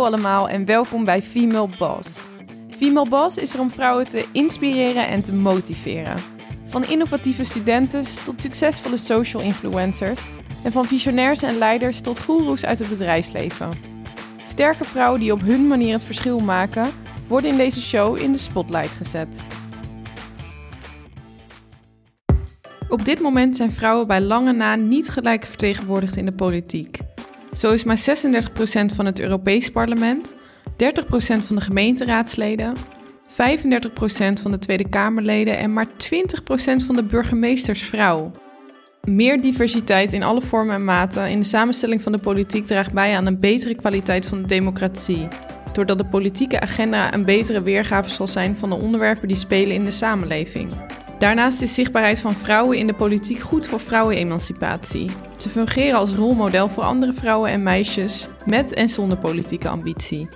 Hallo allemaal en welkom bij Female Boss. Female Boss is er om vrouwen te inspireren en te motiveren. Van innovatieve studenten tot succesvolle social influencers en van visionairs en leiders tot goeroes uit het bedrijfsleven. Sterke vrouwen die op hun manier het verschil maken, worden in deze show in de spotlight gezet. Op dit moment zijn vrouwen bij lange na niet gelijk vertegenwoordigd in de politiek. Zo is maar 36% van het Europees Parlement, 30% van de gemeenteraadsleden, 35% van de Tweede Kamerleden en maar 20% van de burgemeesters vrouw. Meer diversiteit in alle vormen en maten in de samenstelling van de politiek draagt bij aan een betere kwaliteit van de democratie, doordat de politieke agenda een betere weergave zal zijn van de onderwerpen die spelen in de samenleving. Daarnaast is zichtbaarheid van vrouwen in de politiek goed voor vrouwenemancipatie. Ze fungeren als rolmodel voor andere vrouwen en meisjes met en zonder politieke ambitie.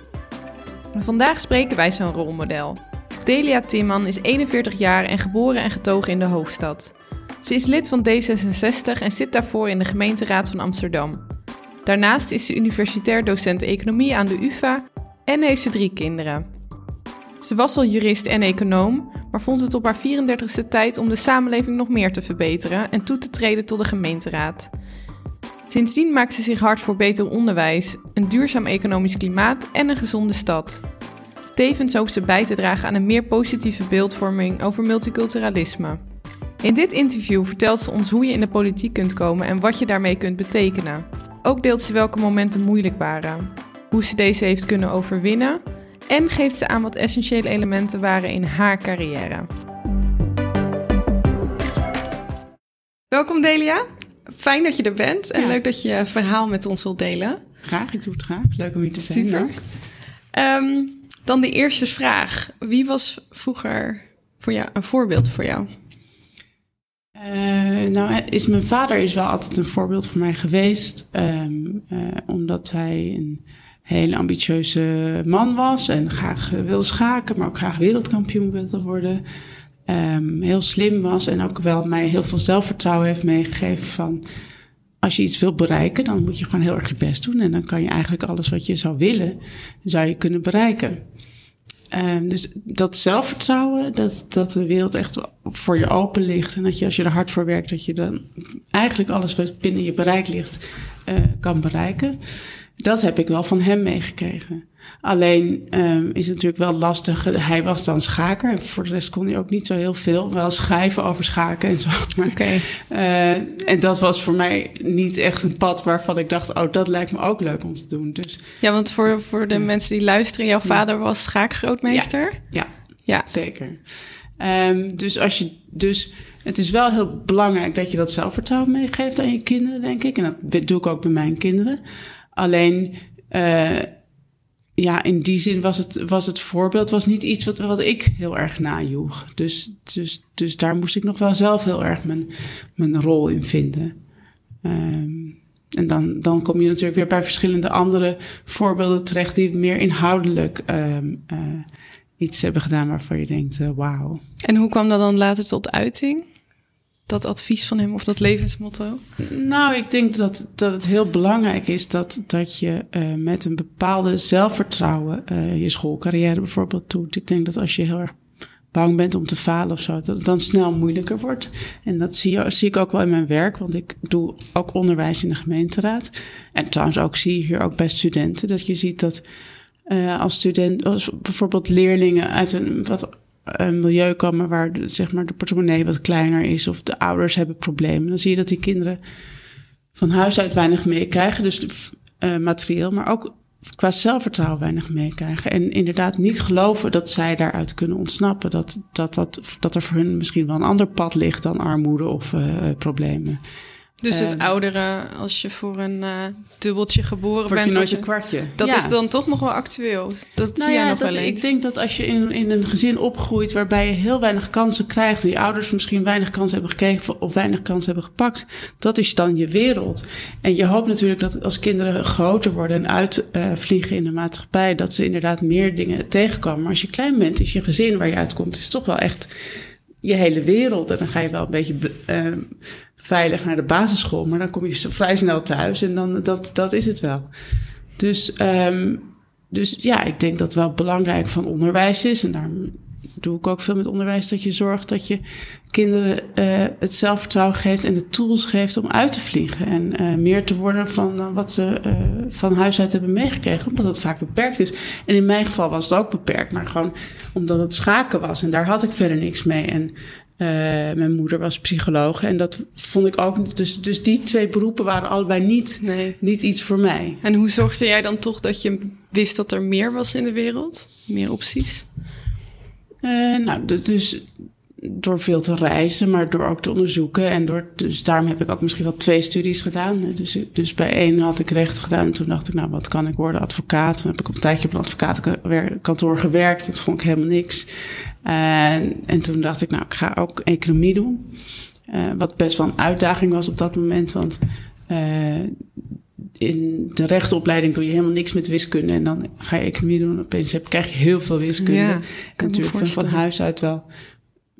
vandaag spreken wij zo'n rolmodel. Delia Timman is 41 jaar en geboren en getogen in de hoofdstad. Ze is lid van D66 en zit daarvoor in de gemeenteraad van Amsterdam. Daarnaast is ze universitair docent economie aan de UvA en heeft ze drie kinderen. Ze was al jurist en econoom, maar vond het op haar 34ste tijd om de samenleving nog meer te verbeteren en toe te treden tot de gemeenteraad. Sindsdien maakt ze zich hard voor beter onderwijs, een duurzaam economisch klimaat en een gezonde stad. Tevens hoopt ze bij te dragen aan een meer positieve beeldvorming over multiculturalisme. In dit interview vertelt ze ons hoe je in de politiek kunt komen en wat je daarmee kunt betekenen. Ook deelt ze welke momenten moeilijk waren, hoe ze deze heeft kunnen overwinnen en geeft ze aan wat essentiële elementen waren in haar carrière. Welkom Delia. Fijn dat je er bent en leuk dat je je verhaal met ons wilt delen. Graag, ik doe het graag. Leuk om hier te zijn. Super. Um, dan de eerste vraag. Wie was vroeger voor jou een voorbeeld voor jou? Uh, nou, is mijn vader is wel altijd een voorbeeld voor mij geweest. Um, uh, omdat hij een hele ambitieuze man was en graag wilde schaken, maar ook graag wereldkampioen wilde worden. Um, heel slim was en ook wel mij heel veel zelfvertrouwen heeft meegegeven van als je iets wilt bereiken, dan moet je gewoon heel erg je best doen en dan kan je eigenlijk alles wat je zou willen, zou je kunnen bereiken. Um, dus dat zelfvertrouwen, dat, dat de wereld echt voor je open ligt en dat je als je er hard voor werkt, dat je dan eigenlijk alles wat binnen je bereik ligt, uh, kan bereiken. Dat heb ik wel van hem meegekregen. Alleen um, is het natuurlijk wel lastig. Hij was dan schaker. En voor de rest kon hij ook niet zo heel veel. Wel schrijven over schaken en zo. Oké. Okay. Uh, en dat was voor mij niet echt een pad waarvan ik dacht: oh, dat lijkt me ook leuk om te doen. Dus, ja, want voor, voor de mensen die luisteren, jouw vader was schaakgrootmeester. Ja, ja, ja. zeker. Um, dus als je. Dus het is wel heel belangrijk dat je dat zelfvertrouwen meegeeft aan je kinderen, denk ik. En dat doe ik ook bij mijn kinderen. Alleen, uh, ja, in die zin was het, was het voorbeeld was niet iets wat, wat ik heel erg najoeg. Dus, dus, dus daar moest ik nog wel zelf heel erg mijn, mijn rol in vinden. Um, en dan, dan kom je natuurlijk weer bij verschillende andere voorbeelden terecht die meer inhoudelijk um, uh, iets hebben gedaan waarvan je denkt, uh, wauw. En hoe kwam dat dan later tot uiting? Dat advies van hem of dat levensmotto? Nou, ik denk dat, dat het heel belangrijk is dat, dat je uh, met een bepaalde zelfvertrouwen uh, je schoolcarrière bijvoorbeeld doet. Ik denk dat als je heel erg bang bent om te falen of zo, dat het dan snel moeilijker wordt. En dat zie, zie ik ook wel in mijn werk, want ik doe ook onderwijs in de gemeenteraad. En trouwens ook zie je hier ook bij studenten, dat je ziet dat uh, als student, als bijvoorbeeld leerlingen uit een wat een milieu komen waar de, zeg maar, de portemonnee wat kleiner is of de ouders hebben problemen, dan zie je dat die kinderen van huis uit weinig meekrijgen. Dus uh, materieel, maar ook qua zelfvertrouwen weinig meekrijgen. En inderdaad niet geloven dat zij daaruit kunnen ontsnappen. Dat, dat, dat, dat er voor hun misschien wel een ander pad ligt dan armoede of uh, problemen. Dus het uh, oudere, als je voor een uh, dubbeltje geboren bent. je nooit een kwartje. Dat ja. is dan toch nog wel actueel. Dat nou zie ja, je nog dat, wel eens. Ik denk dat als je in, in een gezin opgroeit waarbij je heel weinig kansen krijgt. en je ouders misschien weinig kansen hebben gekregen of weinig kansen hebben gepakt. dat is dan je wereld. En je hoopt natuurlijk dat als kinderen groter worden en uitvliegen uh, in de maatschappij. dat ze inderdaad meer dingen tegenkomen. Maar als je klein bent, is je gezin waar je uitkomt, is toch wel echt je hele wereld. En dan ga je wel een beetje uh, veilig naar de basisschool, maar dan kom je vrij snel thuis en dan dat, dat is het wel. Dus, um, dus ja, ik denk dat wel belangrijk van onderwijs is. En daar doe ik ook veel met onderwijs. Dat je zorgt dat je kinderen uh, het zelfvertrouwen geeft en de tools geeft om uit te vliegen. En uh, meer te worden van uh, wat ze van huis uit hebben meegekregen. Omdat het vaak beperkt is. En in mijn geval was het ook beperkt. Maar gewoon omdat het schaken was. En daar had ik verder niks mee. En mijn moeder was psycholoog. En dat vond ik ook. Dus, dus die twee beroepen waren allebei niet, nee. niet iets voor mij. En hoe zorgde jij dan toch dat je wist dat er meer was in de wereld? Meer opties? Uh, nou, dus door veel te reizen, maar door ook te onderzoeken. En door, dus daarom heb ik ook misschien wel twee studies gedaan. Dus, dus bij één had ik recht gedaan. En toen dacht ik, nou, wat kan ik worden? Advocaat. Toen heb ik op een tijdje op een advocatenkantoor gewerkt. Dat vond ik helemaal niks. En, en toen dacht ik, nou, ik ga ook economie doen. Uh, wat best wel een uitdaging was op dat moment. Want uh, in de rechtenopleiding doe je helemaal niks met wiskunde. En dan ga je economie doen. Opeens heb, krijg je heel veel wiskunde. Ja, en natuurlijk van, van huis uit wel,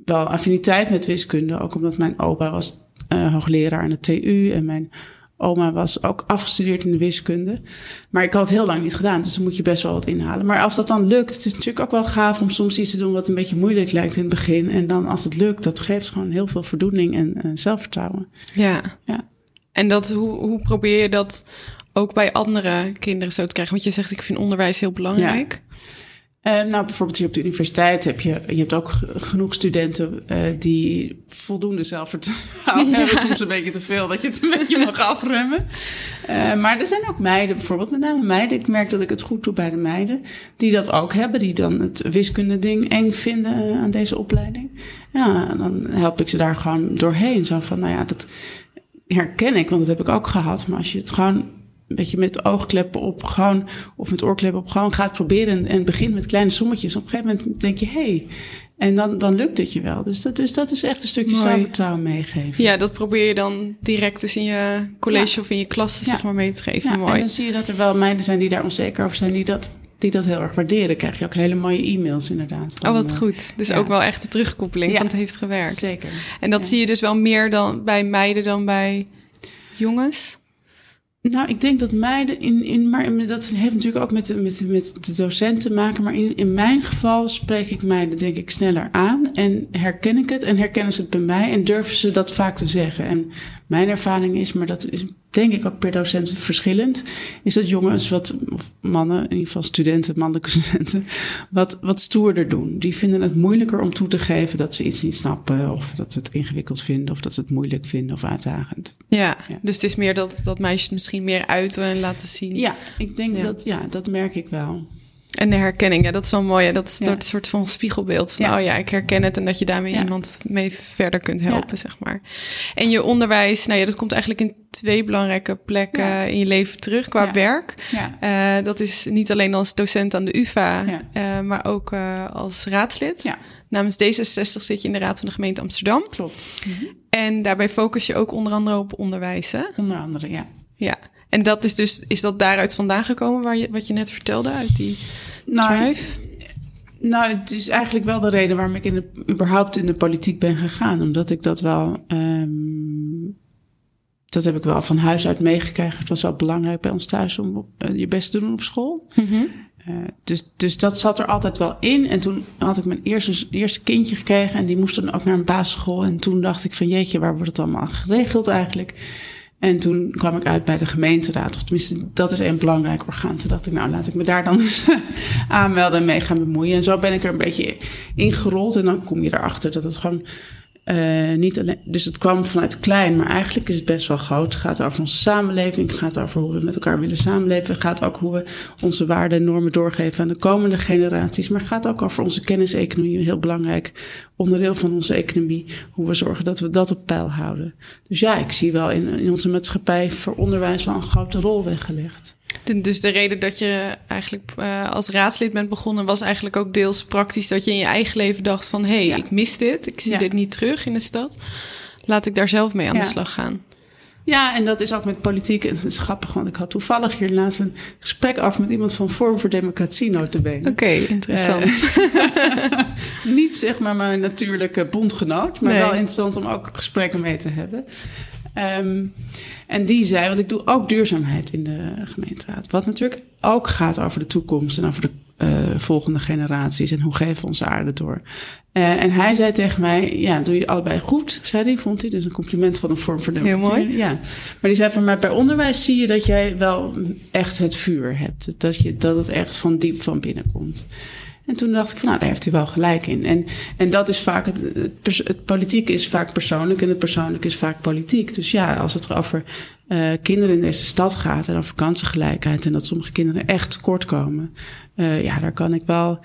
wel affiniteit met wiskunde. Ook omdat mijn opa was uh, hoogleraar aan de TU. En mijn oma was ook afgestudeerd in de wiskunde. Maar ik had het heel lang niet gedaan. Dus dan moet je best wel wat inhalen. Maar als dat dan lukt. Het is natuurlijk ook wel gaaf om soms iets te doen wat een beetje moeilijk lijkt in het begin. En dan als het lukt, dat geeft gewoon heel veel voldoening en, en zelfvertrouwen. Ja. ja. En dat, hoe, hoe probeer je dat ook bij andere kinderen zo te krijgen? Want je zegt, ik vind onderwijs heel belangrijk. Ja. Uh, nou, bijvoorbeeld hier op de universiteit heb je, je hebt ook genoeg studenten uh, die voldoende zelfvertrouwen ja. hebben. Soms een beetje te veel dat je het een beetje mag afremmen. Uh, maar er zijn ook meiden, bijvoorbeeld met name meiden. Ik merk dat ik het goed doe bij de meiden. Die dat ook hebben, die dan het wiskunde ding eng vinden aan deze opleiding. Ja, dan help ik ze daar gewoon doorheen. Zo van, nou ja, dat herken ik, want dat heb ik ook gehad. Maar als je het gewoon een beetje met oogkleppen op gewoon, of met oorkleppen op gewoon gaat proberen en, begint met kleine sommetjes. Op een gegeven moment denk je, hé, hey, en dan, dan lukt het je wel. Dus dat, is, dat is echt een stukje zelfvertrouwen meegeven. Ja, dat probeer je dan direct dus in je college of in je klas zeg maar mee te geven. Ja, Mooi. En dan zie je dat er wel meiden zijn die daar onzeker over zijn, die dat die dat heel erg waarderen, krijg je ook hele mooie e-mails inderdaad. Van, oh, wat eh, goed. Dus ook wel echt de terugkoppeling ja, van het heeft gewerkt. Zeker. En dat zie je dus wel meer dan bij meiden dan bij jongens? Nou, ik denk dat meiden in, in maar dat heeft natuurlijk ook met de, met, met de docent te maken. Maar in, in mijn geval spreek ik meiden denk ik sneller aan en herken ik het en herkennen ze het bij mij en durven ze dat vaak te zeggen. En mijn ervaring is, maar dat is denk ik ook per docent verschillend, is dat jongens wat, of mannen, in ieder geval studenten, mannelijke studenten, wat, wat stoerder doen. Die vinden het moeilijker om toe te geven dat ze iets niet snappen, of dat ze het ingewikkeld vinden, of dat ze het moeilijk vinden of uitdagend. Ja, dus het is meer dat, dat meisjes misschien meer uiten en laten zien. Ja, ik denk dat, ja, dat merk ik wel. En de herkenning, ja, dat is zo mooi. Dat is een soort van spiegelbeeld. Van, Oh ja, ik herken het. En dat je daarmee iemand mee verder kunt helpen, zeg maar. En je onderwijs, nou ja, dat komt eigenlijk in twee belangrijke plekken in je leven terug qua werk. Uh, dat is niet alleen als docent aan de UvA, uh, maar ook uh, als raadslid. Namens D66 zit je in de Raad van de Gemeente Amsterdam. Klopt. En daarbij focus je ook onder andere op onderwijs, hè? Onder andere, ja. Ja, en dat is dus, is dat daaruit vandaan gekomen waar je, wat je net vertelde uit die nou, drive? Nou, het is eigenlijk wel de reden waarom ik in de, überhaupt in de politiek ben gegaan. Omdat ik dat wel, um, dat heb ik wel van huis uit meegekregen. Het was wel belangrijk bij ons thuis om op, uh, je best te doen op school. Mm -hmm. uh, dus, dus dat zat er altijd wel in. En toen had ik mijn eerste, eerste kindje gekregen en die moest dan ook naar een basisschool. En toen dacht ik van jeetje, waar wordt het allemaal geregeld eigenlijk? En toen kwam ik uit bij de gemeenteraad. Of tenminste, dat is een belangrijk orgaan. Toen dacht ik, nou laat ik me daar dan eens aanmelden en mee gaan bemoeien. En zo ben ik er een beetje ingerold. En dan kom je erachter dat het gewoon uh, niet alleen, dus het kwam vanuit klein, maar eigenlijk is het best wel groot. Het gaat over onze samenleving, het gaat over hoe we met elkaar willen samenleven. Het gaat ook hoe we onze waarden en normen doorgeven aan de komende generaties. Maar het gaat ook over onze kenniseconomie, een heel belangrijk onderdeel van onze economie. Hoe we zorgen dat we dat op peil houden. Dus ja, ik zie wel in, in onze maatschappij voor onderwijs wel een grote rol weggelegd. Dus de reden dat je eigenlijk uh, als raadslid bent begonnen, was eigenlijk ook deels praktisch dat je in je eigen leven dacht van hé, hey, ik mis dit, ik zie dit niet terug in de stad. Laat ik daar zelf mee aan de slag gaan. Ja, en dat is ook met politiek. En het is grappig, want ik had toevallig hier laatst een gesprek af met iemand van Vorm voor Democratie, notabene. Oké, interessant. Uh, niet zeg maar mijn natuurlijke bondgenoot, maar wel interessant om ook gesprekken mee te hebben. Um, En die zei, want ik doe ook duurzaamheid in de gemeenteraad. Wat natuurlijk ook gaat over de toekomst en over de uh, volgende generaties en hoe geven we onze aarde door. Uh, en hij zei tegen mij, ja, doe je allebei goed, zei hij, vond hij. Dus een compliment van een vorm voor Heel mooi. Ja. Maar die zei van, maar bij onderwijs zie je dat jij wel echt het vuur hebt. Dat, je, dat het echt van diep van binnen komt. En toen dacht ik van, nou, daar heeft hij wel gelijk in. En, en dat is vaak, het, het, het politiek is vaak persoonlijk en het persoonlijk is vaak politiek. Dus ja, als het over uh, kinderen in deze stad gaat en over kansengelijkheid en dat sommige kinderen echt tekort komen, uh, ja, daar kan ik wel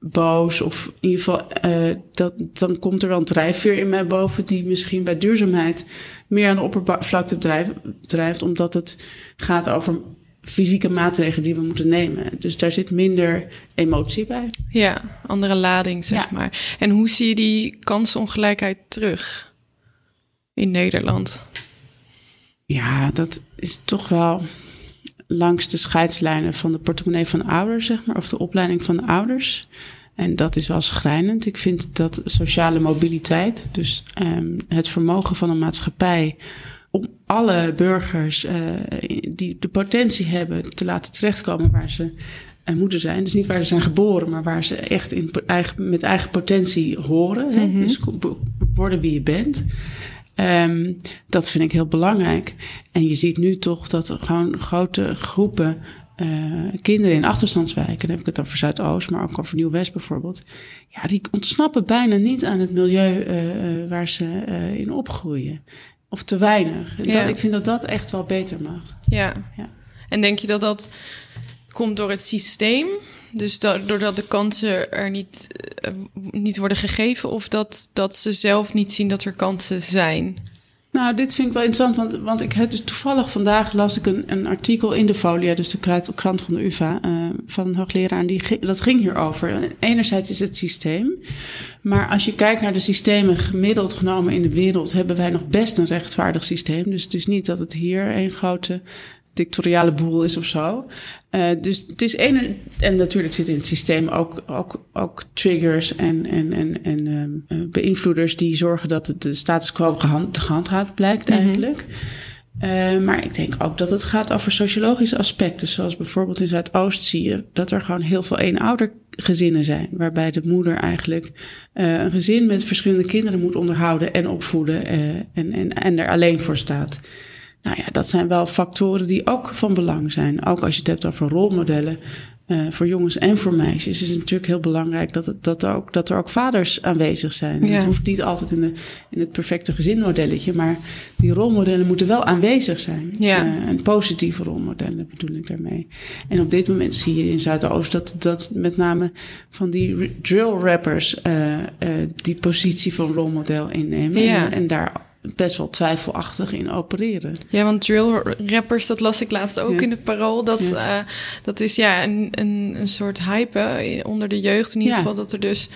boos of in ieder geval, uh, dat, dan komt er wel een drijfveer in mij boven die misschien bij duurzaamheid meer aan de oppervlakte drijft, drijft omdat het gaat over fysieke maatregelen die we moeten nemen. Dus daar zit minder emotie bij. Ja, andere lading, zeg maar. En hoe zie je die kansenongelijkheid terug in Nederland? Ja, dat is toch wel langs de scheidslijnen van de portemonnee van ouders, zeg maar, of de opleiding van de ouders. En dat is wel schrijnend. Ik vind dat sociale mobiliteit, dus um, het vermogen van een maatschappij om alle burgers uh, die de potentie hebben te laten terechtkomen waar ze uh, moeten zijn. Dus niet waar ze zijn geboren, maar waar ze echt in eigen, met eigen potentie horen. Hè? Mm -hmm. Dus worden wie je bent. Um, dat vind ik heel belangrijk. En je ziet nu toch dat er gewoon grote groepen uh, kinderen in achterstandswijken, dan heb ik het over Zuidoost, maar ook over Nieuw-West bijvoorbeeld. Ja, die ontsnappen bijna niet aan het milieu uh, waar ze uh, in opgroeien. Of te weinig. Ja. Dat, ik vind dat dat echt wel beter mag. Ja. ja. En denk je dat dat komt door het systeem? Dus dat, doordat de kansen er niet, uh, niet worden gegeven, of dat, dat ze zelf niet zien dat er kansen zijn? Nou, dit vind ik wel interessant, want, want ik heb dus toevallig vandaag las ik een, een artikel in de Folia, dus de krant van de UvA, uh, van een hoogleraar, en die, dat ging hierover. Enerzijds is het systeem, maar als je kijkt naar de systemen gemiddeld genomen in de wereld, hebben wij nog best een rechtvaardig systeem. Dus het is niet dat het hier een grote dictatoriale boel is of zo. Uh, dus het is een. En natuurlijk zit in het systeem ook, ook, ook triggers en, en, en, en um, beïnvloeders die zorgen dat het de status quo gehand, gehandhaafd blijkt mm -hmm. eigenlijk. Uh, maar ik denk ook dat het gaat over sociologische aspecten. Zoals bijvoorbeeld in Zuidoost zie je dat er gewoon heel veel eenoudergezinnen zijn. Waarbij de moeder eigenlijk uh, een gezin met verschillende kinderen moet onderhouden en opvoeden. Uh, en, en, en er alleen voor staat. Nou ja, dat zijn wel factoren die ook van belang zijn. Ook als je het hebt over rolmodellen uh, voor jongens en voor meisjes, is het natuurlijk heel belangrijk dat, het, dat, er, ook, dat er ook vaders aanwezig zijn. Ja. Het hoeft niet altijd in, de, in het perfecte gezinmodelletje, maar die rolmodellen moeten wel aanwezig zijn. Ja. Uh, en positieve rolmodellen bedoel ik daarmee. En op dit moment zie je in Zuidoost dat, dat met name van die drill rappers uh, die positie van rolmodel innemen. Ja. En, en daar best wel twijfelachtig in opereren. Ja, want drill rappers, dat las ik laatst ook ja. in het parool. Dat, ja. uh, dat is ja een, een, een soort hype onder de jeugd in ieder ja. geval. Dat er dus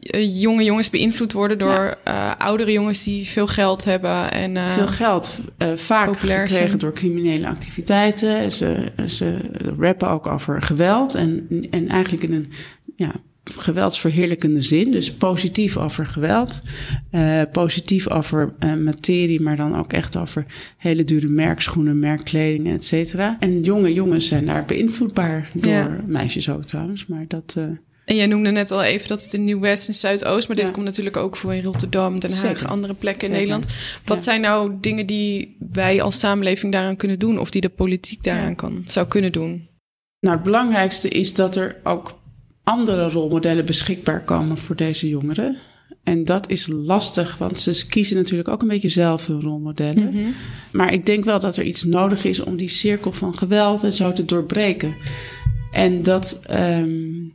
uh, jonge jongens beïnvloed worden door uh, oudere jongens die veel geld hebben. En, veel geld, vaak gekregen zijn. door criminele activiteiten. Ze, ze rappen ook over geweld en, en eigenlijk in een ja, geweldsverheerlijkende zin. Dus positief over geweld, uh, positief over uh, materie, maar dan ook echt over hele dure merkschoenen, merkkleding, et cetera. En jonge jongens zijn daar beïnvloedbaar door ja. meisjes ook trouwens, maar dat... Uh, en jij noemde net al even dat het in Nieuw-West en Zuidoost, maar dit komt natuurlijk ook voor in Rotterdam, Den Haag, Zeker. andere plekken Zeker. in Nederland. Wat ja. zijn nou dingen die wij als samenleving daaraan kunnen doen, of die de politiek daaraan kan, zou kunnen doen? Nou, het belangrijkste is dat er ook andere rolmodellen beschikbaar komen voor deze jongeren. En dat is lastig, want ze kiezen natuurlijk ook een beetje zelf hun rolmodellen. Mm -hmm. Maar ik denk wel dat er iets nodig is om die cirkel van geweld en zo te doorbreken. En dat, um,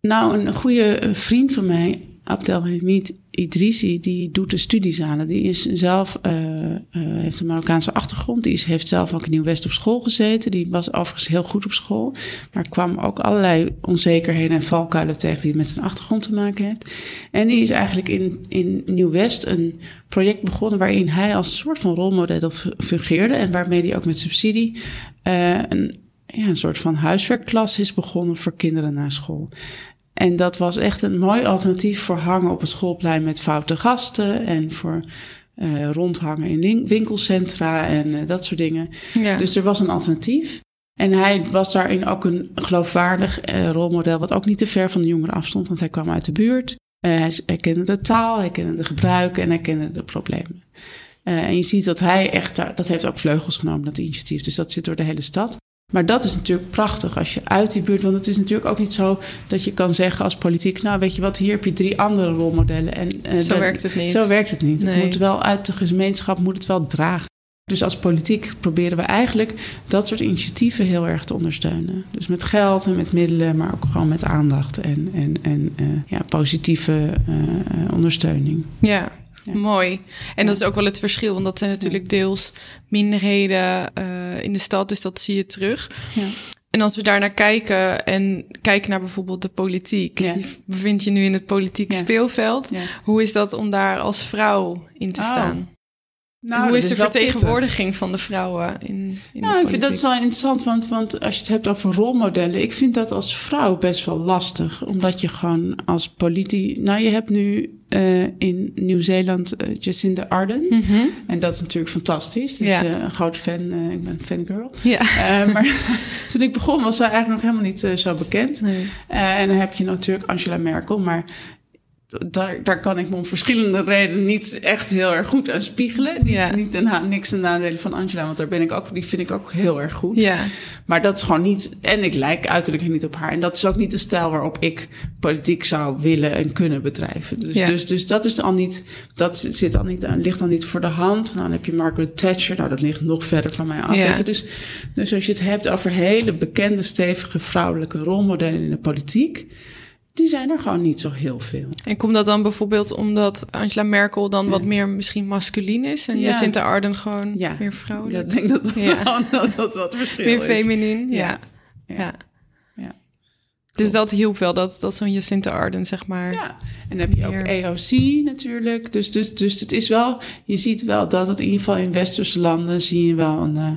nou, een goede vriend van mij, Abdelhamid Idrisi, die doet de studiezalen. Die is zelf, uh, uh, heeft een Marokkaanse achtergrond. Die is, heeft zelf ook in Nieuw-West op school gezeten. Die was overigens heel goed op school. Maar kwam ook allerlei onzekerheden en valkuilen tegen die met zijn achtergrond te maken heeft. En die is eigenlijk in, in Nieuw-West een project begonnen waarin hij als soort van rolmodel fungeerde. En waarmee hij ook met subsidie uh, een ja, een soort van huiswerkklas is begonnen voor kinderen na school. En dat was echt een mooi alternatief voor hangen op het schoolplein met foute gasten en voor eh, rondhangen in winkelcentra en eh, dat soort dingen. Ja. Dus er was een alternatief. En hij was daarin ook een geloofwaardig uh, rolmodel, wat ook niet te ver van de jongeren afstond, want hij kwam uit de buurt. hij, hij, kende de taal, hij kende de gebruiken en hij kende de problemen. en je ziet dat hij echt, dat heeft ook vleugels genomen, dat initiatief. Dus dat zit door de hele stad. Maar dat is natuurlijk prachtig als je uit die buurt. Want het is natuurlijk ook niet zo dat je kan zeggen als politiek. Nou, weet je wat, hier heb je drie andere rolmodellen. En, uh, zo werkt het niet. Zo werkt het niet. Het moet wel uit de gemeenschap, moet het wel dragen. Dus als politiek proberen we eigenlijk dat soort initiatieven heel erg te ondersteunen. Dus met geld en met middelen, maar ook gewoon met aandacht en, en, en uh, ja, positieve uh, ondersteuning. Ja, Mooi. En dat is ook wel het verschil, want dat zijn natuurlijk deels minderheden uh, in de stad, dus dat zie je terug. Ja. En als we daar naar kijken en kijken naar bijvoorbeeld de politiek. Je bevindt je nu in het politiek speelveld. Hoe is dat om daar als vrouw in te oh. staan? Nou, Hoe is de vertegenwoordiging van de vrouwen in, in Nou, ik vind dat is wel interessant, want, want als je het hebt over rolmodellen, ik vind dat als vrouw best wel lastig. Omdat je gewoon als politie. Nou, je hebt nu uh, in Nieuw-Zeeland uh, Jacinda Ardern. Mm -hmm. En dat is natuurlijk fantastisch. Dus ja. uh, een grote fan, ik ben fangirl. Ja. maar toen ik begon was zij eigenlijk nog helemaal niet zo bekend. Nee. en dan heb je natuurlijk Angela Merkel. Maar daar, daar kan ik me om verschillende redenen niet echt heel erg goed aan spiegelen. Niet, ja. niet een, niks ten nadele van Angela, want daar ben ik ook, die vind ik ook heel erg goed. Ja. Maar dat is gewoon niet, en ik lijk uiterlijk niet op haar. En dat is ook niet de stijl waarop ik politiek zou willen en kunnen bedrijven. Dus, ja. dus, dus dat is al niet, dat zit al niet, ligt dan niet voor de hand. Dan heb je Margaret Thatcher, nou dat ligt nog verder van mij af. Ja. Dus, dus als je het hebt over hele bekende, stevige vrouwelijke rolmodellen in de politiek die zijn er gewoon niet zo heel veel. En komt dat dan bijvoorbeeld omdat Angela Merkel dan wat meer misschien masculin is en ja. Jacinta Arden gewoon ja. meer vrouwelijk? Ja, ik denk dat dat, ja. dat, dat wat verschil meer is. Meer feminin, ja. ja. ja. Dus dat hielp wel, dat, dat zo'n Jacinta Arden, zeg maar. Ja, en dan heb je ook EOC natuurlijk. Dus, dus, dus het is wel, je ziet wel dat het in ieder geval in westerse landen zie je wel een, uh,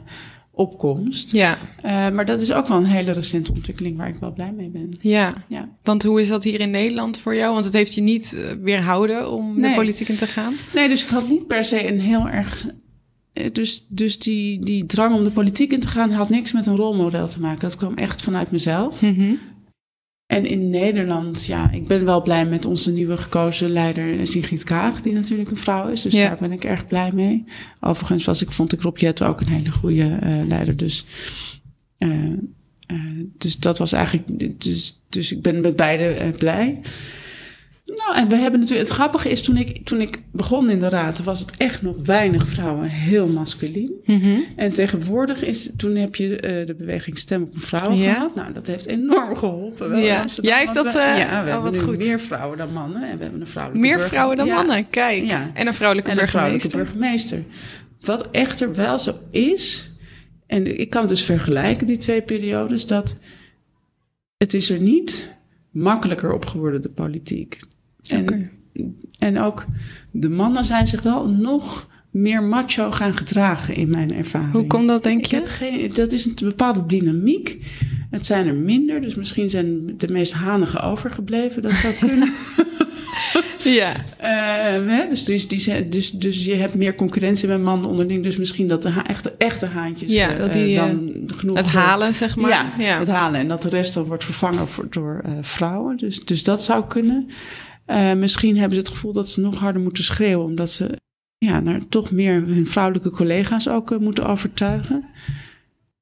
opkomst. Ja. Uh, maar dat is ook wel een hele recente ontwikkeling waar ik wel blij mee ben. Ja. ja. Want hoe is dat hier in Nederland voor jou? Want het heeft je niet uh, weerhouden om nee. de politiek in te gaan. Nee, dus ik had niet per se een heel erg. Eh, dus, dus die, die drang om de politiek in te gaan had niks met een rolmodel te maken. Dat kwam echt vanuit mezelf. Mm -hmm. En in Nederland, ja, ik ben wel blij met onze nieuwe gekozen leider Sigrid Kaag, die natuurlijk een vrouw is. Dus daar ben ik erg blij mee. Overigens was ik, vond ik Rob Jette ook een hele goede uh, leider. Dus, uh, uh, dus dat was eigenlijk, dus, dus ik ben met beide blij. Nou, en we hebben natuurlijk. Het grappige is, toen ik, toen ik begon in de raad, was het echt nog weinig vrouwen, heel masculien. Mm En tegenwoordig is, toen heb je uh, de beweging Stem op een Vrouw ja. gehad. Nou, dat heeft enorm geholpen. ja. Jij heeft dat. Uh, ja, we oh, hebben goed. meer vrouwen dan mannen. En we hebben een vrouwelijke Meer vrouwen dan mannen, kijk. Ja. En een vrouwelijke en burgemeester. Een vrouwelijke burgemeester. Wat echter wel zo is, en ik kan dus vergelijken die twee periodes, dat het is er niet makkelijker op geworden, de politiek. En, en ook de mannen zijn zich wel nog meer macho gaan gedragen in mijn ervaring. Hoe komt dat, denk je? Geen, dat is een bepaalde dynamiek. Het zijn er minder, dus misschien zijn de meest hanigen overgebleven. Dat zou kunnen. ja. Uh, hè, dus, dus, die, dus, dus je hebt meer concurrentie met mannen onderling. Dus misschien dat de echte, echte haantjes ja, dat die, uh, dan genoeg... Het halen, zeg maar. Ja, ja, het halen. En dat de rest dan wordt vervangen voor, door uh, vrouwen. Dus, dus dat zou kunnen. Uh, misschien hebben ze het gevoel dat ze nog harder moeten schreeuwen, omdat ze ja, naar toch meer hun vrouwelijke collega's ook uh, moeten overtuigen.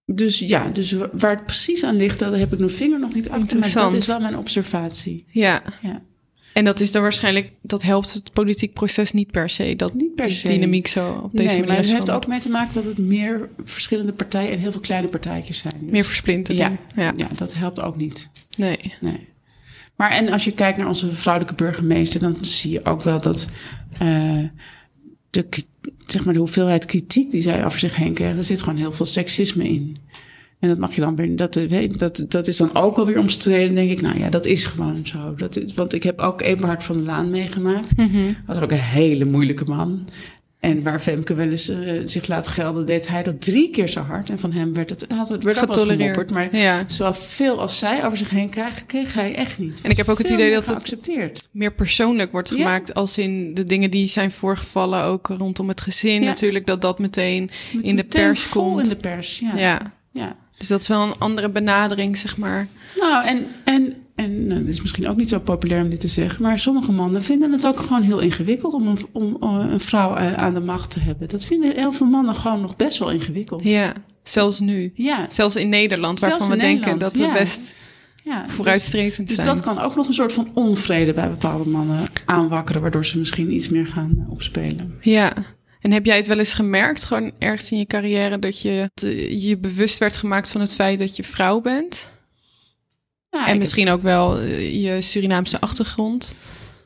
Dus ja, dus waar het precies aan ligt, daar heb ik mijn vinger nog niet achter. Maar dat is wel mijn observatie. Ja. ja. En dat is dan waarschijnlijk, dat helpt het politiek proces niet per se. Dat niet per se. dynamiek zo op deze nee, manier. Maar het heeft ook mee te maken dat het meer verschillende partijen en heel veel kleine partijtjes zijn. Dus meer versplintering. Ja, ja. ja, dat helpt ook niet. Nee. Nee. Maar en als je kijkt naar onze vrouwelijke burgemeester, dan zie je ook wel dat uh, de, zeg maar de hoeveelheid kritiek die zij over zich heen krijgt, er zit gewoon heel veel seksisme in. En dat mag je dan weer, dat, dat, dat is dan ook alweer omstreden, denk ik. Nou ja, dat is gewoon zo. Dat is, want ik heb ook Eberhard van der Laan meegemaakt. Mm -hmm. Dat was ook een hele moeilijke man. En waar Femke wel eens uh, zich laat gelden, deed hij dat drie keer zo hard. En van hem werd het, had het werd getolereerd. Maar ja. zoveel als zij over zich heen krijgen, kreeg hij echt niet. En ik heb ook het idee dat het meer persoonlijk wordt gemaakt. Als in de dingen die zijn voorgevallen, ook rondom het gezin natuurlijk. Dat dat meteen in de pers komt. in de pers, ja. ja. Dus dat is wel een andere benadering, zeg maar. Nou, en, en en nou, het is misschien ook niet zo populair om dit te zeggen, maar sommige mannen vinden het ook gewoon heel ingewikkeld om een, om, een vrouw eh, aan de macht te hebben. Dat vinden heel veel mannen gewoon nog best wel ingewikkeld. Ja, zelfs nu. Ja. Zelfs in Nederland, waarvan we denken dat we best ja, dus- vooruitstrevend dus, zijn. Dus dat kan ook nog een soort van onvrede bij bepaalde mannen aanwakkeren, waardoor ze misschien iets meer gaan opspelen. Ja. En heb jij het wel eens gemerkt, gewoon ergens in je carrière, dat je je bewust werd gemaakt van het feit dat je vrouw bent? En misschien ook wel eh, je Surinaamse achtergrond.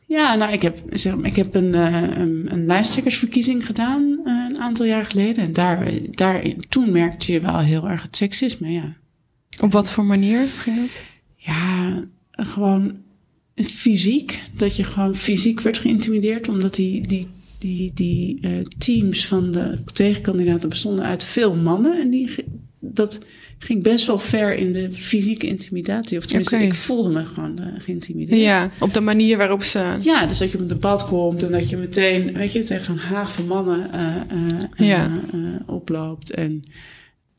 Ja, nou, ik heb, zeg, ik heb een, uh, een, lijsttrekkersverkiezing gedaan uh, een aantal jaar geleden. En daar, daar, toen merkte je wel heel erg het seksisme, ja. Op wat voor manier ging dat? Ja, gewoon fysiek. Dat je gewoon fysiek werd geïntimideerd. Omdat die, die, die, die uh, teams van de tegenkandidaten bestonden uit veel mannen. En die, dat ging best wel ver in de fysieke intimidatie. Of tenminste, ik voelde me gewoon uh, geïntimideerd. Ja, op de manier waarop ze... Ja, dus dat je op een debat komt en dat je meteen, weet je, tegen zo'n haag van mannen uh, ja. oploopt. En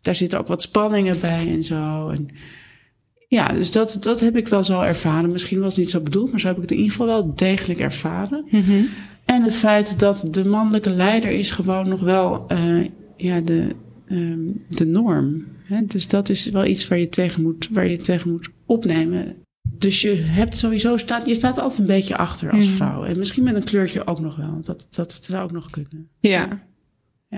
daar zitten ook wat spanningen bij en zo. En ja, dus dat, dat heb ik wel zo ervaren. Misschien was het niet zo bedoeld, maar zo heb ik het in ieder geval wel degelijk ervaren. Mm -hmm. En het feit dat de mannelijke leider is gewoon nog wel ja, de, um, de norm. Hè? Dus dat is wel iets waar je tegen moet, waar je tegen moet opnemen. Dus je hebt sowieso staat, je staat altijd een beetje achter als hmm. vrouw. En misschien met een kleurtje ook nog wel. Dat, dat zou ook nog kunnen. Ja.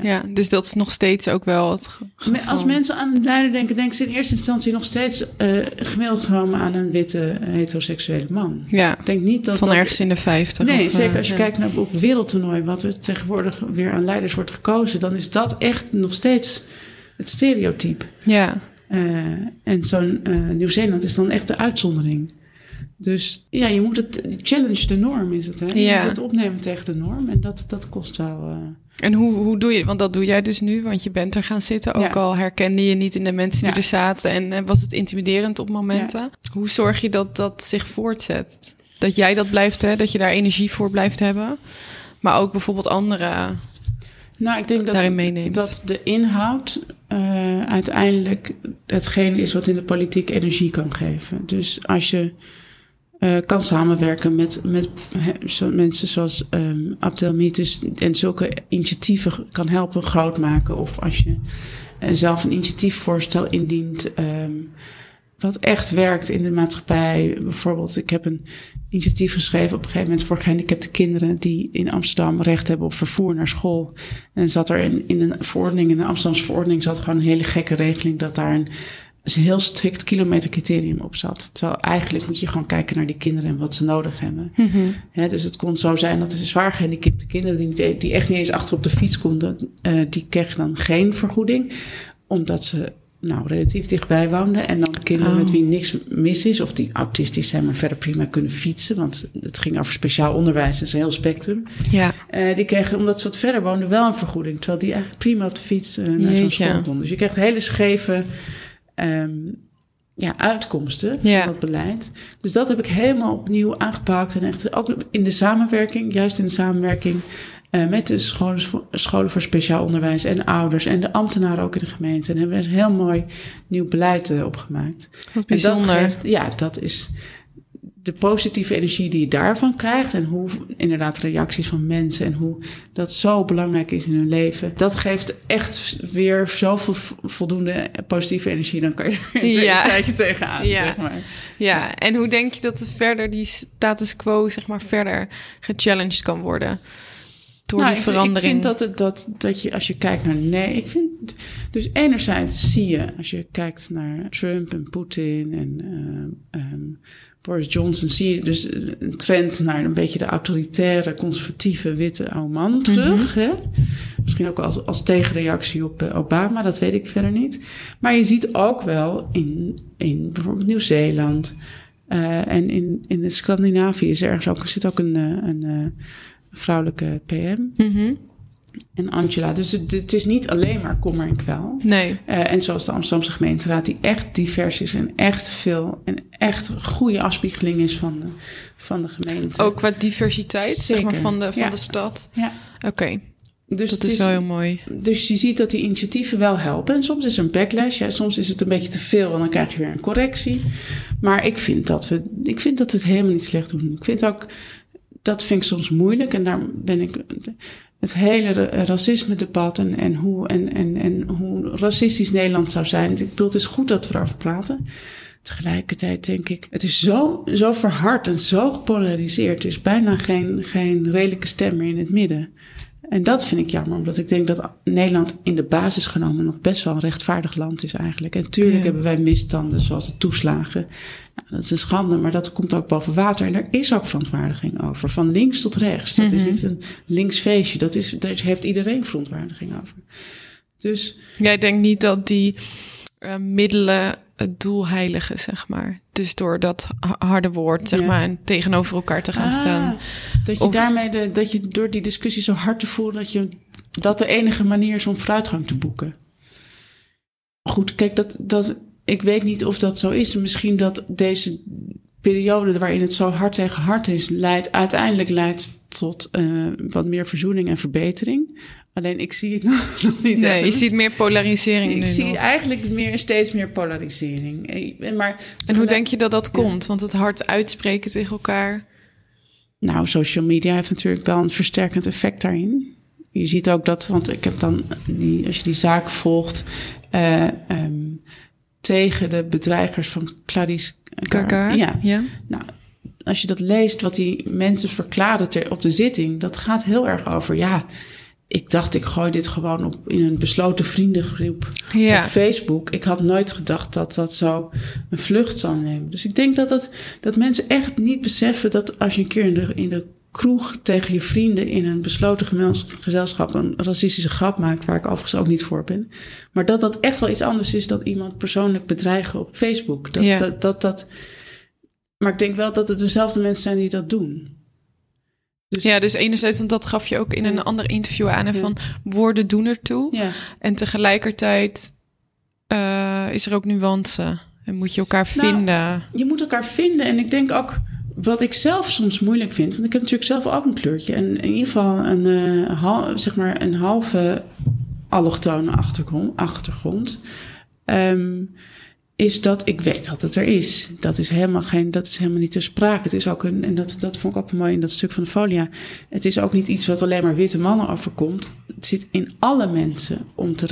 Ja. dus dat is nog steeds ook wel het geval. Als mensen aan een leider denken, denken ze in eerste instantie nog steeds uh, gemiddeld genomen aan een witte heteroseksuele man. Ja, ik denk niet dat van ergens in de vijftig. Nee, zeker als je kijkt naar op wereldtoernooi, wat er tegenwoordig weer aan leiders wordt gekozen, dan is dat echt nog steeds het stereotype. Ja. Uh, en zo'n uh, Nieuw-Zeeland is dan echt de uitzondering. Dus ja, je moet het challenge de norm is het. Hè? Je ja. moet het opnemen tegen de norm en dat, dat kost wel. En hoe, hoe doe je Want dat doe jij dus nu, want je bent er gaan zitten. Ook al herkende je niet in de mensen die er zaten en was het intimiderend op momenten. Hoe zorg je dat dat zich voortzet? Dat jij dat blijft, hè? dat je daar energie voor blijft hebben. Maar ook bijvoorbeeld anderen nou, ik denk dat, dat de inhoud uh, uiteindelijk hetgene is wat in de politiek energie kan geven. Dus als je uh, kan samenwerken met, met mensen zoals um, en zulke initiatieven kan helpen groot maken. Of als je uh, zelf een initiatiefvoorstel indient. Um, wat echt werkt in de maatschappij. Bijvoorbeeld, ik heb een initiatief geschreven op een gegeven moment voor gehandicapte kinderen die in Amsterdam recht hebben op vervoer naar school. En zat er in, in een verordening, in de Amsterdamse verordening, zat gewoon een hele gekke regeling dat daar een, een heel strikt kilometercriterium op zat. Terwijl eigenlijk moet je gewoon kijken naar die kinderen en wat ze nodig hebben. Mm dus het kon zo zijn dat de zwaar gehandicapte kinderen die, die echt niet eens achter op de fiets konden, uh, die kregen dan geen vergoeding omdat ze nou, relatief dichtbij woonden. En dan kinderen met oh. wie niks mis is, of die autistisch zijn, maar verder prima kunnen fietsen. Want het ging over speciaal onderwijs, dus een heel spectrum. Ja. Uh, die kregen, omdat ze wat verder woonden, wel een vergoeding. Terwijl die eigenlijk prima op de fiets uh, naar zo'n school konden. Dus je krijgt hele scheve um, ja, uitkomsten van dat beleid. Dus dat heb ik helemaal opnieuw aangepakt. En echt ook in de samenwerking, juist in de samenwerking uh, met de scholen, scholen voor speciaal onderwijs en ouders en de ambtenaren ook in de gemeente. En hebben we een heel mooi nieuw beleid uh, opgemaakt. Wat bijzonder. En dat geeft, ja, dat is de positieve energie die je daarvan krijgt en hoe inderdaad reacties van mensen en hoe dat zo belangrijk is in hun leven. Dat geeft echt weer zoveel voldoende positieve energie. Dan kan je er een ja. tijdje tegenaan, ja. zeg maar. Ja, en hoe denk je dat verder die status quo zeg maar verder gechallenged kan worden? door nou, die verandering. Ik vind dat, het, dat, dat je, als je kijkt naar nee, ik vind. Dus enerzijds zie je, als je kijkt naar Trump en Poetin en uh, um, Boris Johnson, zie je dus een trend naar een beetje de autoritaire, conservatieve, witte oude man mhm. terug. hè? Misschien ook als, als tegenreactie op uh, Obama, dat weet ik verder niet. Maar je ziet ook wel in, in bijvoorbeeld Nieuw-Zeeland. Uh, en in, in Scandinavië is er ergens ook, zit ook een, een, een vrouwelijke PM. Mm en Angela. Dus het, het is niet alleen maar kommer en kwel. Nee. Uh, en zoals de Amsterdamse gemeenteraad, die echt divers is en echt veel en echt goede afspiegeling is van de, van de gemeente. Ook qua diversiteit, zeg maar, van de, van ja. de stad. Ja. Oké. Dus dat het is wel heel mooi. Dus je ziet dat die initiatieven wel helpen. En soms is een backlash. Ja, soms is het een beetje te veel en dan krijg je weer een correctie. Maar ik vind dat we, ik vind dat we het helemaal niet slecht doen. Ik vind ook, dat vind ik soms moeilijk. En daar ben ik het hele racisme-debat en, en, hoe, en, en, en hoe racistisch Nederland zou zijn. Ik bedoel, het is goed dat we erover praten. Tegelijkertijd denk ik, het is zo, zo verhard en zo gepolariseerd. Er is bijna geen, geen redelijke stem meer in het midden. En dat vind ik jammer, omdat ik denk dat Nederland in de basis genomen nog best wel een rechtvaardig land is eigenlijk. En tuurlijk ja. hebben wij misstanden, zoals de toeslagen. Nou, dat is een schande, maar dat komt ook boven water. En er is ook verontwaardiging over, van links tot rechts. Dat mm -hmm. is niet een linksfeestje, dat is, daar heeft iedereen verontwaardiging over. Dus, Jij denkt niet dat die uh, middelen het doel heiligen, zeg maar. Dus door dat harde woord, zeg ja. maar, en tegenover elkaar te gaan ah, staan. Dat je of, daarmee, de, dat je door die discussie zo hard te voelen, dat je dat de enige manier is om vooruitgang te boeken. Goed, kijk, dat, dat, ik weet niet of dat zo is. Misschien dat deze periode waarin het zo hard tegen hard is, leidt, uiteindelijk leidt tot uh, wat meer verzoening en verbetering. Alleen ik zie het nog, nog niet. Nee, je ziet meer polarisering ik nu zie nog. eigenlijk meer, steeds meer polarisering. Maar, en hoe denk je dat dat ja. komt? Want het hard uitspreken tegen elkaar. Nou, social media heeft natuurlijk wel een versterkend effect daarin. Je ziet ook dat, want ik heb dan, die, als je die zaak volgt, uh, um, tegen de bedreigers van Clarice Gaga. Ja. ja. Nou, als je dat leest, wat die mensen verklaren ter, op de zitting, dat gaat heel erg over, ja, ik dacht, ik gooi dit gewoon op in een besloten vriendengroep ja. op Facebook. Ik had nooit gedacht dat dat zo een vlucht zou nemen. Dus ik denk dat, het, dat mensen echt niet beseffen dat als je een keer in de, in de kroeg tegen je vrienden in een besloten gezelschap een racistische grap maakt, waar ik overigens ook niet voor ben. Maar dat dat echt wel iets anders is dan iemand persoonlijk bedreigen op Facebook. Dat, ja. dat, dat, dat, maar ik denk wel dat het dezelfde mensen zijn die dat doen. Dus, ja, dus enerzijds, want dat gaf je ook in een ander interview aan, en ja. van woorden doen ertoe. Ja. En tegelijkertijd uh, is er ook nuance. En moet je elkaar nou, vinden. Je moet elkaar vinden. En ik denk ook, wat ik zelf soms moeilijk vind, want ik heb natuurlijk zelf ook een kleurtje. En in ieder geval een, uh, hal, zeg maar een halve allochtone achtergrond. Um, is dat ik weet dat het er is. Dat is helemaal geen, dat is helemaal niet ter sprake. Het is ook een, en dat, dat vond ik ook mooi in dat stuk van de folia. Het is ook niet iets wat alleen maar witte mannen overkomt. Het zit in alle mensen om te,